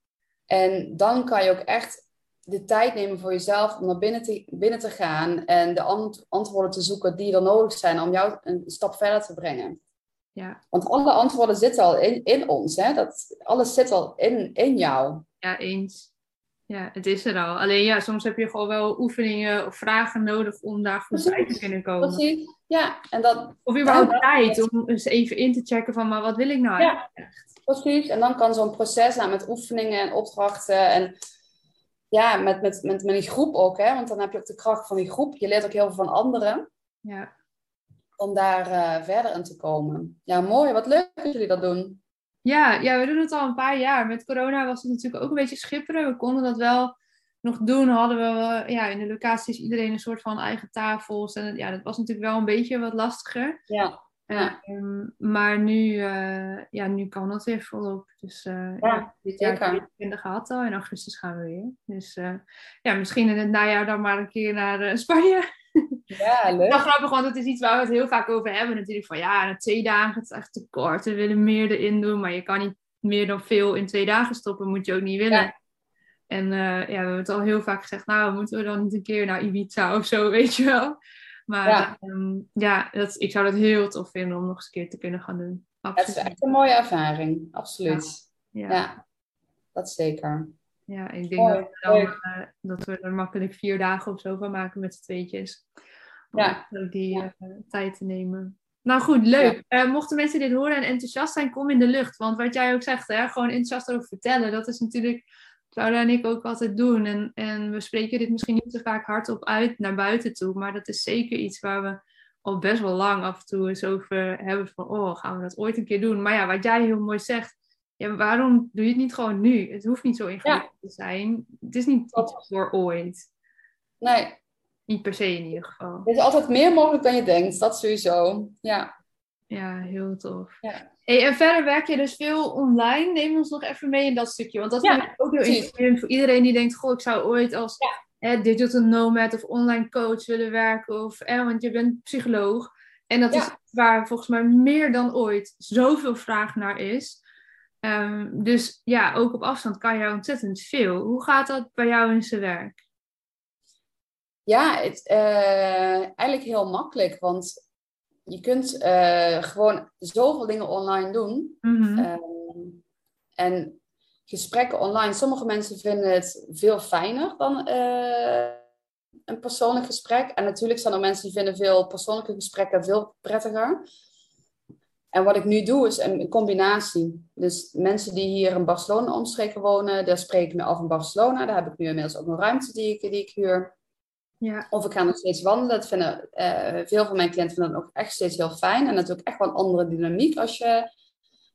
En dan kan je ook echt de tijd nemen voor jezelf om naar binnen te, binnen te gaan en de antwoorden te zoeken die er nodig zijn om jou een stap verder te brengen. Ja. Want alle antwoorden zitten al in, in ons. Hè? Dat, alles zit al in, in jou. Ja, eens. Ja, het is er al. Alleen ja, soms heb je gewoon wel oefeningen of vragen nodig om daar goed bij te kunnen komen. Precies, ja. En dat, of überhaupt tijd om eens even in te checken van, maar wat wil ik nou ja. echt? Precies, en dan kan zo'n proces nou, met oefeningen en opdrachten en ja, met, met, met, met die groep ook, hè? want dan heb je ook de kracht van die groep. Je leert ook heel veel van anderen. Ja. Om daar uh, verder in te komen. Ja, mooi. Wat leuk dat jullie dat doen. Ja, ja, we doen het al een paar jaar. Met corona was het natuurlijk ook een beetje schipperen. We konden dat wel nog doen. Hadden we ja, in de locaties iedereen een soort van eigen tafels. En ja, dat was natuurlijk wel een beetje wat lastiger. Ja. Ja. Ehm, maar nu, uh, ja, nu kan dat weer volop. Dus uh, ja, dit jaar hebben we gehad al. In augustus gaan we weer. Dus uh, ja, misschien in het najaar dan maar een keer naar Spanje. Ja, leuk. Dat grappig, want het is iets waar we het heel vaak over hebben. Natuurlijk van ja, na twee dagen het is echt te kort. We willen meer erin doen. Maar je kan niet meer dan veel in twee dagen stoppen. Moet je ook niet willen. Ja. En ja, we hebben het al heel vaak gezegd. Nou, moeten we dan niet een keer naar Ibiza of zo, weet je wel. Maar ja, ehm, ja dat, ik zou dat heel tof vinden om nog eens een keer te kunnen gaan doen. Absoluut. Het is echt een mooie ervaring, absoluut. Ja, ja. dat zeker. Ja, ik denk dat, we dan, uh, dat we er makkelijk vier dagen of zo van maken met z'n tweetjes. Om ja. die uh, tijd te nemen. Nou goed, leuk. Uh, mochten mensen dit horen en enthousiast zijn, kom in de lucht. Want wat jij ook zegt, hè, gewoon enthousiast over vertellen, dat is natuurlijk Claudia en ik ook altijd doen. En, en we spreken dit misschien niet zo vaak hardop uit naar buiten toe, maar dat is zeker iets waar we al best wel lang af en toe eens over hebben van, oh, gaan we dat ooit een keer doen? Maar ja, wat jij heel mooi zegt, ja, waarom doe je het niet gewoon nu? Het hoeft niet zo ingewikkeld te zijn. Het is niet iets voor ooit. Nee, Niet per se in ieder geval. Er is altijd meer mogelijk dan je denkt, dat sowieso. Ja. Ja, heel tof. Ja. Hey, en verder werk je dus veel online. Neem ons nog even mee in dat stukje. Want dat Ja, vind ik ook heel inspirerend voor iedereen die denkt... Goh, ik zou ooit als hè, digital nomad of online coach willen werken. Of, hè, want je bent psycholoog. En dat is waar volgens mij meer dan ooit zoveel vraag naar is. Ehm, dus ja, ook op afstand kan je ontzettend veel. Hoe gaat dat bij jou in zijn werk? Ja, het, eh, eigenlijk heel makkelijk, want je kunt eh, gewoon zoveel dingen online doen. Ehm, en gesprekken online, sommige mensen vinden het veel fijner dan eh, een persoonlijk gesprek. En natuurlijk zijn er mensen die vinden veel persoonlijke gesprekken veel prettiger. En wat ik nu doe is een combinatie. Dus mensen die hier in Barcelona omstreken wonen, daar spreek ik me af in Barcelona. Daar heb ik nu inmiddels ook een ruimte die ik, die ik huur. Ja. Of ik ga nog steeds wandelen. Dat vinden, eh, veel van mijn cliënten vinden dat ook echt steeds heel fijn. En natuurlijk echt wel een andere dynamiek als je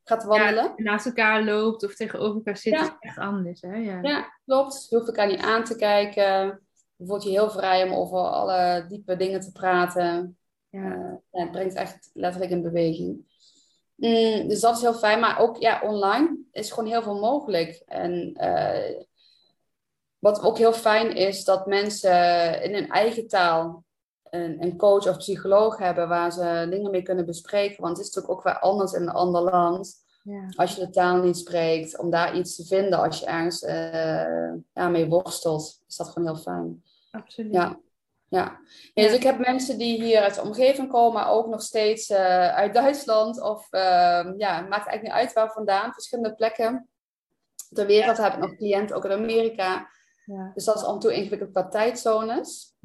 gaat wandelen. Ja, naast elkaar loopt of tegenover elkaar zit, Ja. is echt anders. Hè? Ja. Ja, klopt. Je hoeft elkaar niet aan te kijken. Je voelt je heel vrij om over alle diepe dingen te praten. Ja. Ja, het brengt echt letterlijk in beweging. Mm, dus dat is heel fijn. Maar ook ja, online is gewoon heel veel mogelijk. En eh, wat ook heel fijn is, dat mensen in hun eigen taal een, een coach of psycholoog hebben waar ze dingen mee kunnen bespreken. Want het is natuurlijk ook weer anders in een ander land. Ja. Als je de taal niet spreekt, om daar iets te vinden als je ergens eh, ja, mee worstelt, is dat gewoon heel fijn. absoluut. Ja. Ja. Ja, dus ik heb mensen die hier uit de omgeving komen, maar ook nog steeds eh, uit Duitsland. Of ehm, ja, het maakt eigenlijk niet uit waar vandaan, verschillende plekken. Ter wereld heb ik nog cliënten, ook in Amerika. Ja. Dus dat is af en toe ingewikkeld qua tijdzones.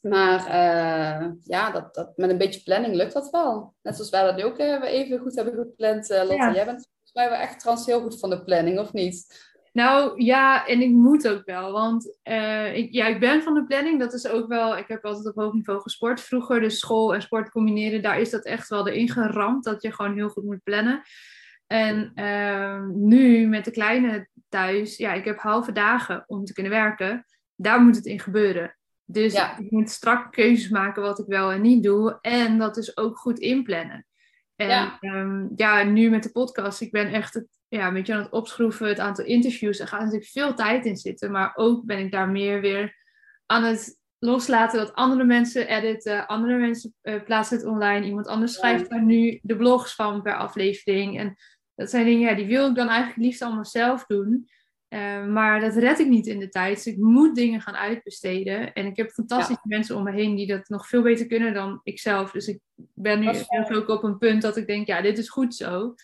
Maar eh, ja, dat, dat, met een beetje planning lukt dat wel. Net zoals wij dat nu ook eh, even goed hebben gepland, eh Lotte. Ja. Jij bent volgens mij wel echt trouwens heel goed van de planning, of niet? Nou ja, en ik moet ook wel. Want ik, ja, ik ben van de planning. Dat is ook wel. Ik heb altijd op hoog niveau gesport vroeger. Dus school en sport combineren. Daar is dat echt wel erin geramd. Dat je gewoon heel goed moet plannen. En nu met de kleine thuis. Ja, ik heb halve dagen om te kunnen werken. Daar moet het in gebeuren. Dus Ja. ik moet strak keuzes maken wat ik wel en niet doe. En dat is ook goed inplannen. En Ja. ja, ja nu met de podcast. Ik ben echt het, ja, een beetje aan het opschroeven. Het aantal interviews. Er gaat natuurlijk veel tijd in zitten. Maar ook ben ik daar meer weer aan het loslaten. Dat andere mensen editen. Andere mensen eh, plaatsen het online. Iemand anders schrijft daar nu de blogs van per aflevering. En dat zijn dingen, ja, die wil ik dan eigenlijk liefst allemaal zelf doen. Eh, maar dat red ik niet in de tijd. Dus ik moet dingen gaan uitbesteden. En ik heb fantastische mensen om me heen die dat nog veel beter kunnen dan ik zelf. Dus ik ben nu ook op een punt dat ik denk, ja, dit is goed zo.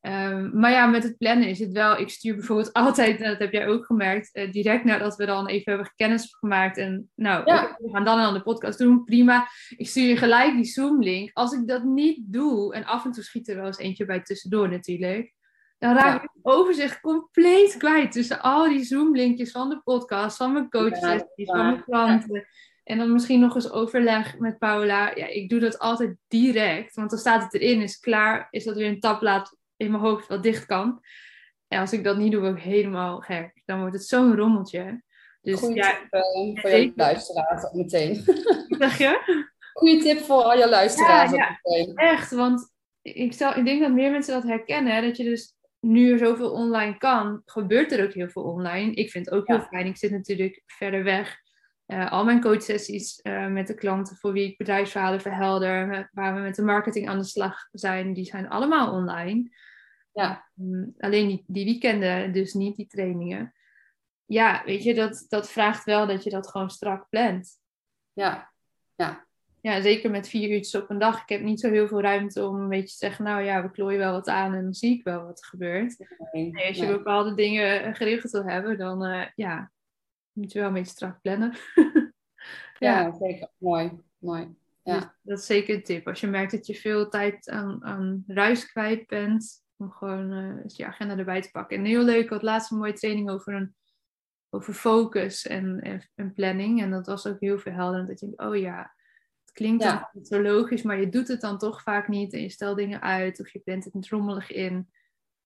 Ehm, maar ja, met het plannen is het wel. Ik stuur bijvoorbeeld altijd, en dat heb jij ook gemerkt, eh, direct nadat we dan even hebben kennis gemaakt. En nou, Ja. we gaan dan aan de podcast doen, prima. Ik stuur je gelijk die Zoom-link. Als ik dat niet doe, en af en toe schiet er wel eens eentje bij tussendoor natuurlijk, dan raak Ja. ik het overzicht compleet kwijt tussen al die Zoom-linkjes van de podcast, van mijn coaches, Ja, van mijn klanten. En dan misschien nog eens overleg met Paula. Ja, ik doe dat altijd direct, want dan staat het erin, is klaar, is dat weer een tabblad in mijn hoofd wat dicht kan. En als ik dat niet doe, word ik helemaal gek. Dan wordt het zo'n rommeltje. Dus Goeie ja, tip eh, voor je luisteraars ook meteen. zeg je? Goeie tip voor al je luisteraars Ja, ook meteen. Echt, want ik, stel, ik denk dat meer mensen dat herkennen. Hè, dat je dus nu er zoveel online kan, gebeurt er ook heel veel online. Ik vind het ook heel Ja. fijn. Ik zit natuurlijk verder weg. Eh, al mijn coachsessies eh, met de klanten voor wie ik bedrijfsverhalen verhelder, waar we met de marketing aan de slag zijn, die zijn allemaal online. Ja. Mm, alleen die, die weekenden, dus niet die trainingen. Ja, weet je, dat, dat vraagt wel dat je dat gewoon strak plant. Ja. Ja, zeker met vier uurtjes op een dag. Ik heb niet zo heel veel ruimte om een beetje te zeggen, nou ja, we klooien wel wat aan en dan zie ik wel wat er gebeurt. Nee, Nee, als je nee. bepaalde dingen geregeld wil hebben, dan eh, ja, moet je wel een beetje strak plannen. ja, Ja, zeker. Mooi. Mooi. Ja. dus dat is zeker een tip. Als je merkt dat je veel tijd aan, aan ruis kwijt bent, om gewoon eh, je agenda erbij te pakken. En heel leuk, ik had laatst een mooie training over, een, over focus en, en, en planning. En dat was ook heel verhelderend. Dat je denkt, oh ja, het klinkt Ja. dan niet zo logisch, maar je doet het dan toch vaak niet. En je stelt dingen uit of je plant het niet rommelig in.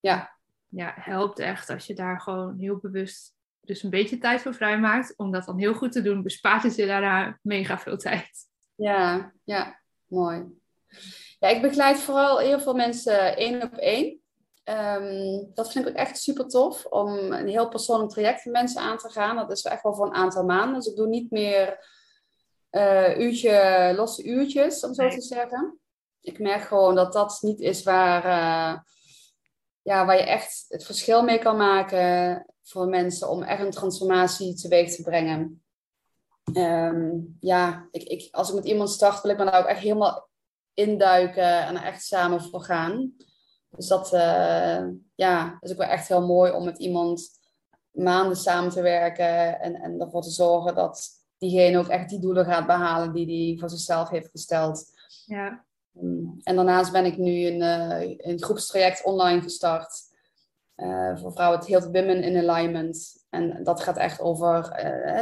Ja. Ja, helpt echt als je daar gewoon heel bewust dus een beetje tijd voor vrijmaakt, om dat dan heel goed te doen, bespaart het je daarna mega veel tijd. Ja, ja, mooi. Ja, ik begeleid vooral heel veel mensen één op één. Ehm, dat vind ik ook echt super tof om een heel persoonlijk traject met mensen aan te gaan. Dat is echt wel voor een aantal maanden. Dus ik doe niet meer uh, uurtje, losse uurtjes, om zo te zeggen. Ik merk gewoon dat dat niet is waar, uh, ja, waar je echt het verschil mee kan maken voor mensen om echt een transformatie teweeg te brengen. Um, ja, ik, ik, als ik met iemand start, wil ik me daar ook echt helemaal induiken en er echt samen voor gaan. Dus dat uh, ja, is ook wel echt heel mooi om met iemand maanden samen te werken en, en ervoor te zorgen dat diegene ook echt die doelen gaat behalen die hij voor zichzelf heeft gesteld. Ja. Um, en daarnaast ben ik nu een, uh, een groepstraject online gestart uh, voor vrouwen, het heet Women in Alignment. En dat gaat echt over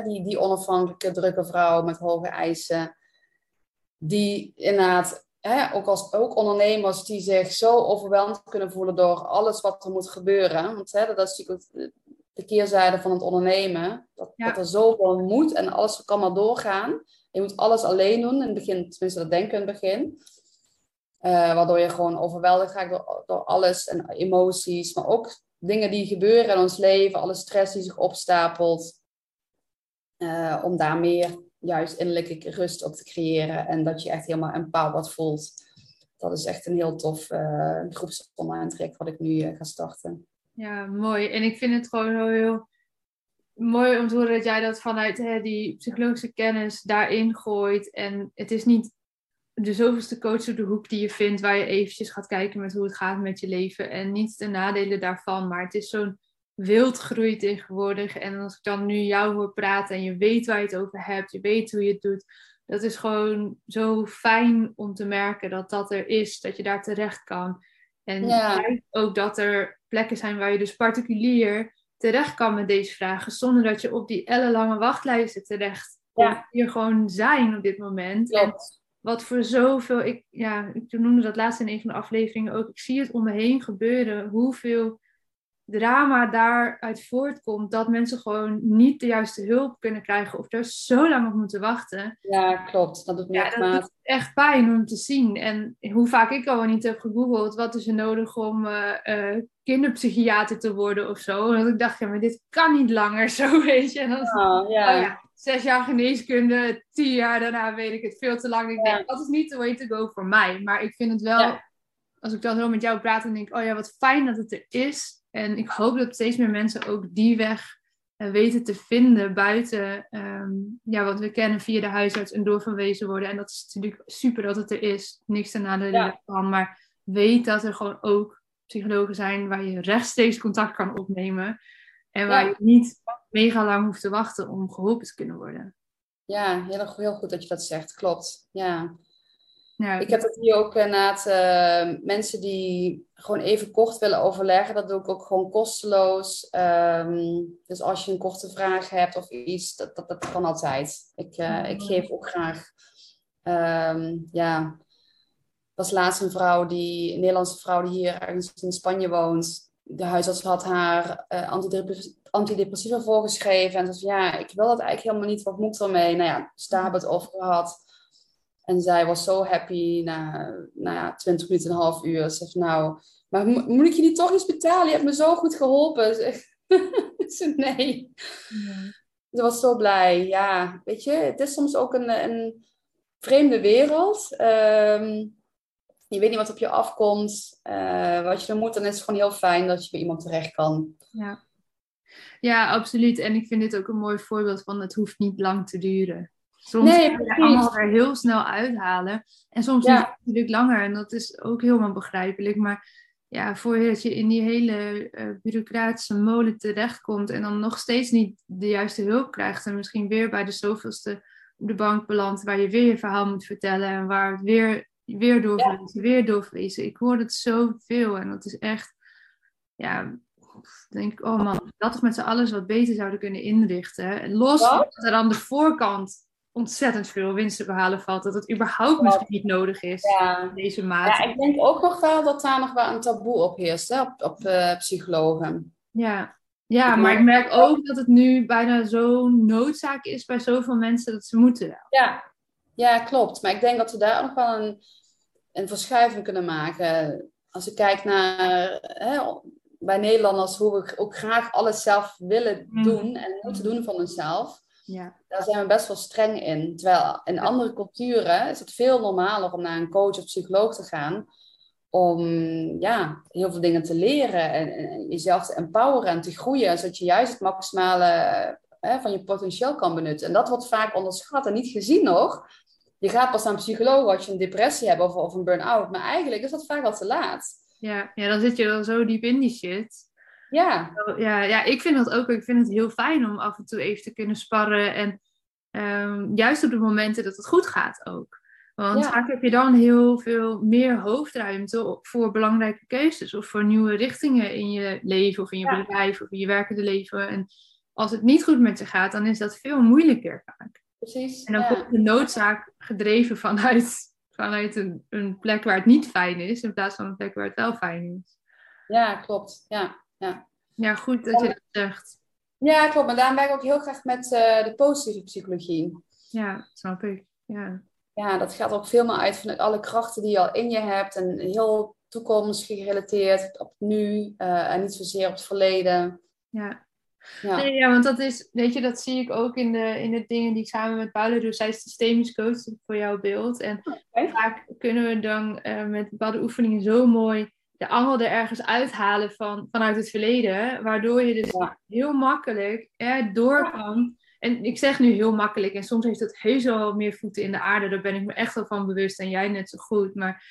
die, die onafhankelijke, drukke vrouw met hoge eisen, die inderdaad hè, ook als ook ondernemers die zich zo overweldigd kunnen voelen door alles wat er moet gebeuren. Want hè, dat is natuurlijk ook de keerzijde van het ondernemen. Dat, dat er zoveel moet en alles kan maar doorgaan. Je moet alles alleen doen in het begin, tenminste dat denken in het begin. Uh, waardoor je gewoon overweldigd raakt door, door alles en emoties, maar ook dingen die gebeuren in ons leven, alle stress die zich opstapelt. Uh, om daar meer juist innerlijke rust op te creëren en dat je echt helemaal empowered voelt. Dat is echt een heel tof uh, wat ik nu uh, ga starten. Ja, mooi. En ik vind het gewoon heel, heel mooi om te horen dat jij dat vanuit hè, die psychologische kennis daarin gooit. En het is niet de zoveelste coach op de hoek die je vindt, waar je eventjes gaat kijken met hoe het gaat met je leven. En niet de nadelen daarvan, maar het is zo'n wildgroei tegenwoordig. En als ik dan nu jou hoor praten en je weet waar je het over hebt, je weet hoe je het doet, dat is gewoon zo fijn om te merken dat dat er is, dat je daar terecht kan. En ja. ook dat er plekken zijn waar je dus particulier terecht kan met deze vragen, zonder dat je op die ellenlange wachtlijsten terecht ja. hier gewoon zijn op dit moment. En wat voor zoveel, ik, ja, ik noemde dat laatst in een van de afleveringen ook, ik zie het om me heen gebeuren, hoeveel drama daaruit voortkomt dat mensen gewoon niet de juiste hulp kunnen krijgen of er zo lang op moeten wachten. Ja, klopt. Dat doet me ja, dat doet echt pijn om te zien. En hoe vaak ik al niet heb gegoogeld, wat is er nodig om uh, uh, kinderpsychiater te worden of zo. En ik dacht, ja, maar dit kan niet langer zo, weet je. En dan, oh, ja. Oh, ja. Zes jaar geneeskunde, tien jaar daarna weet ik het veel te lang. Ik denk, dat is niet de way to go voor mij. Maar ik vind het wel, als ik dan zo met jou praat, dan denk ik, oh ja, wat fijn dat het er is. En ik hoop dat steeds meer mensen ook die weg uh, weten te vinden buiten um, ja, wat we kennen via de huisarts en doorverwezen worden. En dat is natuurlijk super dat het er is. Niks ten nadele ja. van. Maar weet dat er gewoon ook psychologen zijn waar je rechtstreeks contact kan opnemen. En waar ja. je niet mega lang hoeft te wachten om geholpen te kunnen worden. Ja, heel, heel goed dat je dat zegt. Klopt. Ja. Ja, ik heb het hier ook inderdaad uh, mensen die gewoon even kort willen overleggen. Dat doe ik ook gewoon kosteloos. Um, dus als je een korte vraag hebt of iets, dat, dat, dat kan altijd. Ik, uh, ik geef ook graag. Um, ja, was laatst een vrouw die, een Nederlandse vrouw die hier ergens in Spanje woont. De huisarts had haar uh, antidepressiva voorgeschreven. En ze zei ja, ik wil dat eigenlijk helemaal niet. Wat moet ermee? Nou ja, dus daar hebben we het over gehad. En zij was zo happy na, nou ja, 20 minuten, een half uur. Ze zegt, nou, maar moet ik je niet toch iets betalen? Je hebt me zo goed geholpen. Ze nee. Ja. Ze was zo blij. Ja, weet je, het is soms ook een, een vreemde wereld. Um, je weet niet wat op je afkomt. Uh, wat je dan moet, dan is het gewoon heel fijn dat je bij iemand terecht kan. Ja. ja, absoluut. En ik vind dit ook een mooi voorbeeld van het hoeft niet lang te duren. Soms nee, kun je allemaal er heel snel uithalen. En soms ja. het natuurlijk langer. En dat is ook helemaal begrijpelijk. Maar ja, voordat je in die hele uh, bureaucratische molen terechtkomt en dan nog steeds niet de juiste hulp krijgt en misschien weer bij de zoveelste op de bank belandt waar je weer je verhaal moet vertellen en waar het weer, weer doorverlezen, ja. weer doorverlezen. Ik hoor het zoveel en dat is echt, ja, denk ik, oh man, dat toch met z'n allen wat beter zouden kunnen inrichten. Los van dat er aan de voorkant ontzettend veel winst te behalen valt. Dat het überhaupt misschien niet nodig is ja. deze mate. Ja, ik denk ook nog wel dat daar nog wel een taboe op heerst, hè, op, op uh, psychologen. Ja. Ja, maar ik merk ook dat het nu bijna zo'n noodzaak is bij zoveel mensen dat ze moeten wel. Ja. ja, klopt. Maar ik denk dat we daar ook nog wel een, een verschuiving kunnen maken. Als ik kijk naar hè, bij Nederlanders, hoe we ook graag alles zelf willen mm. doen en moeten doen van onszelf. Ja. Daar zijn we best wel streng in. Terwijl in andere culturen is het veel normaler om naar een coach of psycholoog te gaan. Om ja, heel veel dingen te leren en, en jezelf te empoweren en te groeien. Zodat je juist het maximale hè, van je potentieel kan benutten. En dat wordt vaak onderschat en niet gezien nog. Je gaat pas naar een psycholoog als je een depressie hebt of, of een burn-out. Maar eigenlijk is dat vaak al te laat. Ja, ja, dan zit je dan zo diep in die shit. Ja. ja. Ja, ik vind dat ook. Ik vind het heel fijn om af en toe even te kunnen sparren. En um, juist op de momenten dat het goed gaat ook. Want vaak heb je dan heel veel meer hoofdruimte voor belangrijke keuzes. Of voor nieuwe richtingen in je leven of in je bedrijf of in je werkende leven. En als het niet goed met je gaat, dan is dat veel moeilijker vaak. Precies. En dan komt de noodzaak gedreven vanuit vanuit een, een plek waar het niet fijn is, in plaats van een plek waar het wel fijn is. Ja, klopt. Ja, ja. ja goed dat je dat zegt. Ja, klopt. Maar daarom werk ik ook heel graag met uh, de positieve psychologie. Ja, snap ik. Ja. ja, dat gaat ook veel meer uit van alle krachten die je al in je hebt. En heel toekomstgerelateerd op nu uh, en niet zozeer op het verleden. Ja. Ja. Nee, ja, want dat is, weet je, dat zie ik ook in de, in de dingen die ik samen met Paula doe. Zij is systemisch coach voor jouw beeld. En vaak kunnen we dan uh, met bepaalde oefeningen zo mooi de angel er ergens uithalen van, vanuit het verleden. Waardoor je dus heel makkelijk er door kan. En ik zeg nu heel makkelijk, en soms heeft het heus wel meer voeten in de aarde. Daar ben ik me echt wel van bewust en jij net zo goed. Maar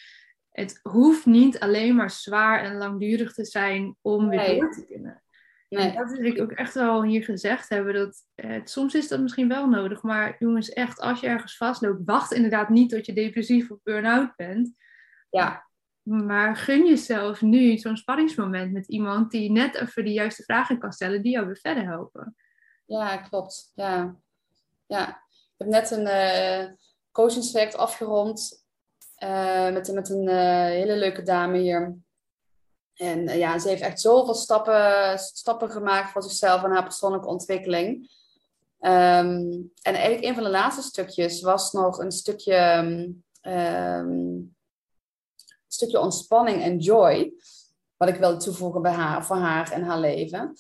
het hoeft niet alleen maar zwaar en langdurig te zijn om weer door te kunnen. Nee. dat wil ik ook echt wel hier gezegd hebben. Dat, eh, soms is dat misschien wel nodig. Maar jongens, echt, als je ergens vastloopt, wacht inderdaad niet tot je depressief of burn-out bent. Ja. Maar gun jezelf nu zo'n spanningsmoment met iemand die net even de juiste vragen kan stellen, die jou weer verder helpen. Ja, klopt. Ja. ja. Ik heb net een uh, coachingstraject afgerond uh, met, met een uh, hele leuke dame hier. En eh, ja, ze heeft echt zoveel stappen, stappen gemaakt voor zichzelf en haar persoonlijke ontwikkeling. Ehm, en eigenlijk een van de laatste stukjes was nog een stukje, um, stukje ontspanning en joy. Wat ik wilde toevoegen bij haar, voor haar en haar leven.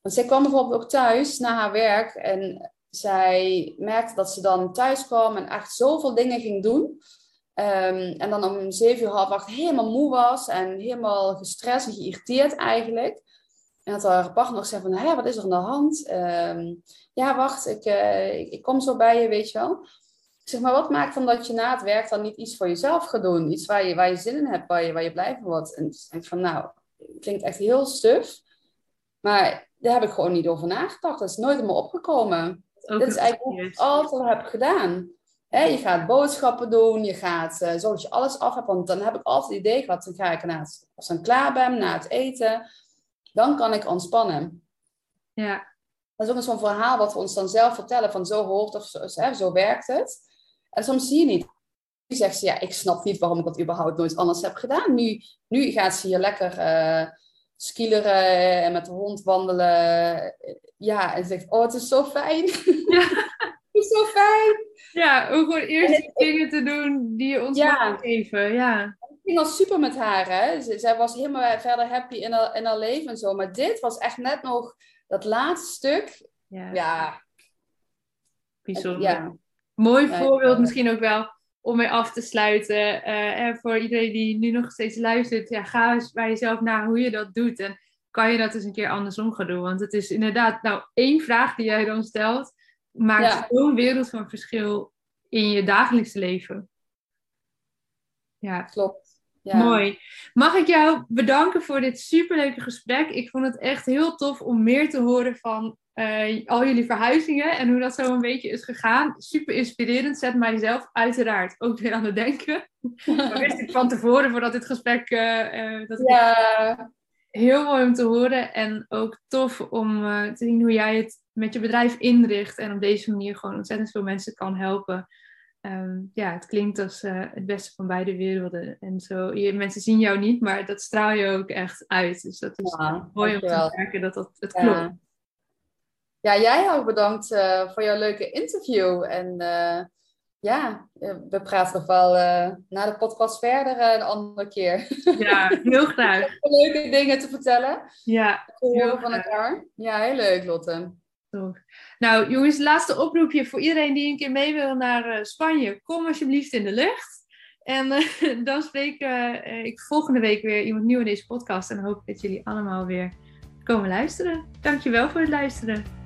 Want zij kwam bijvoorbeeld ook thuis na haar werk. En zij merkte dat ze dan thuis kwam en echt zoveel dingen ging doen. Ehm, en dan om zeven uur, half acht helemaal moe was en helemaal gestrest en geïrriteerd eigenlijk. En dat haar partner zei van, hé, wat is er aan de hand? Ehm, ja, wacht, ik, uh, ik, ik, kom zo bij je, weet je wel. Zeg, maar wat maakt dan dat je na het werk dan niet iets voor jezelf gaat doen? Iets waar je, waar je zin in hebt, waar je, waar je blij van wordt. En ik denk van, nou, het klinkt echt heel stuf. Maar daar heb ik gewoon niet over nagedacht. Dat is nooit in me opgekomen. Dit is eigenlijk hoe ik altijd heb gedaan je gaat boodschappen doen, je gaat uh, dat je alles af hebt. Want dan heb ik altijd het idee gehad, dan ga ik na het, als ik klaar ben, na het eten, dan kan ik ontspannen. Ja. Dat is ook zo'n verhaal wat we ons dan zelf vertellen van zo hoort of zo, hè, zo werkt het. En soms zie je niet. Nu zegt ze, ja, ik snap niet waarom ik dat überhaupt nooit anders heb gedaan. Nu, nu gaat ze hier lekker uh, skileren en met de hond wandelen. Ja, en ze zegt, oh, het is zo fijn. Ja. is zo fijn. Ja, om gewoon eerst dingen te doen die je ons ja. geven. Ja. Het ging al super met haar, hè. zij was helemaal verder happy in haar, in haar leven en zo. Maar dit was echt net nog dat laatste stuk. Ja. ja. Bijzonder. Ja. Mooi voorbeeld misschien ook wel om mee af te sluiten. Uh, en voor iedereen die nu nog steeds luistert, ja, ga eens bij jezelf na hoe je dat doet. En kan je dat eens een keer andersom gaan doen? Want het is inderdaad, nou, één vraag die jij dan stelt maakt ja. zo'n wereld van verschil in je dagelijkse leven. Ja. Klopt. Ja. Mooi. Mag ik jou bedanken voor dit superleuke gesprek. Ik vond het echt heel tof om meer te horen van uh, al jullie verhuizingen en hoe dat zo een beetje is gegaan. Super inspirerend. Zet mijzelf uiteraard ook weer aan het denken. dat wist ik van tevoren voordat dit gesprek. Uh, uh, dat ja heel mooi om te horen en ook tof om uh, te zien hoe jij het met je bedrijf inricht en op deze manier gewoon ontzettend veel mensen kan helpen. Um, ja, het klinkt als het beste van beide werelden. En zo, je, mensen zien jou niet, maar dat straal je ook echt uit. Dus dat is ja, mooi om te merken dat dat het klopt. Ja, jij ook bedankt uh, voor jouw leuke interview. En uh, ja, we praten nog wel uh, na de podcast verder een andere keer. Ja, heel graag. leuke dingen te vertellen. Ja, heel van elkaar. Ja, heel leuk, Lotte. Toch. Nou, jongens, laatste oproepje voor iedereen die een keer mee wil naar Spanje. Kom alsjeblieft in de lucht. En dan spreek ik volgende week weer iemand nieuw in deze podcast. En hoop dat jullie allemaal weer komen luisteren. Dankjewel voor het luisteren.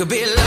Could be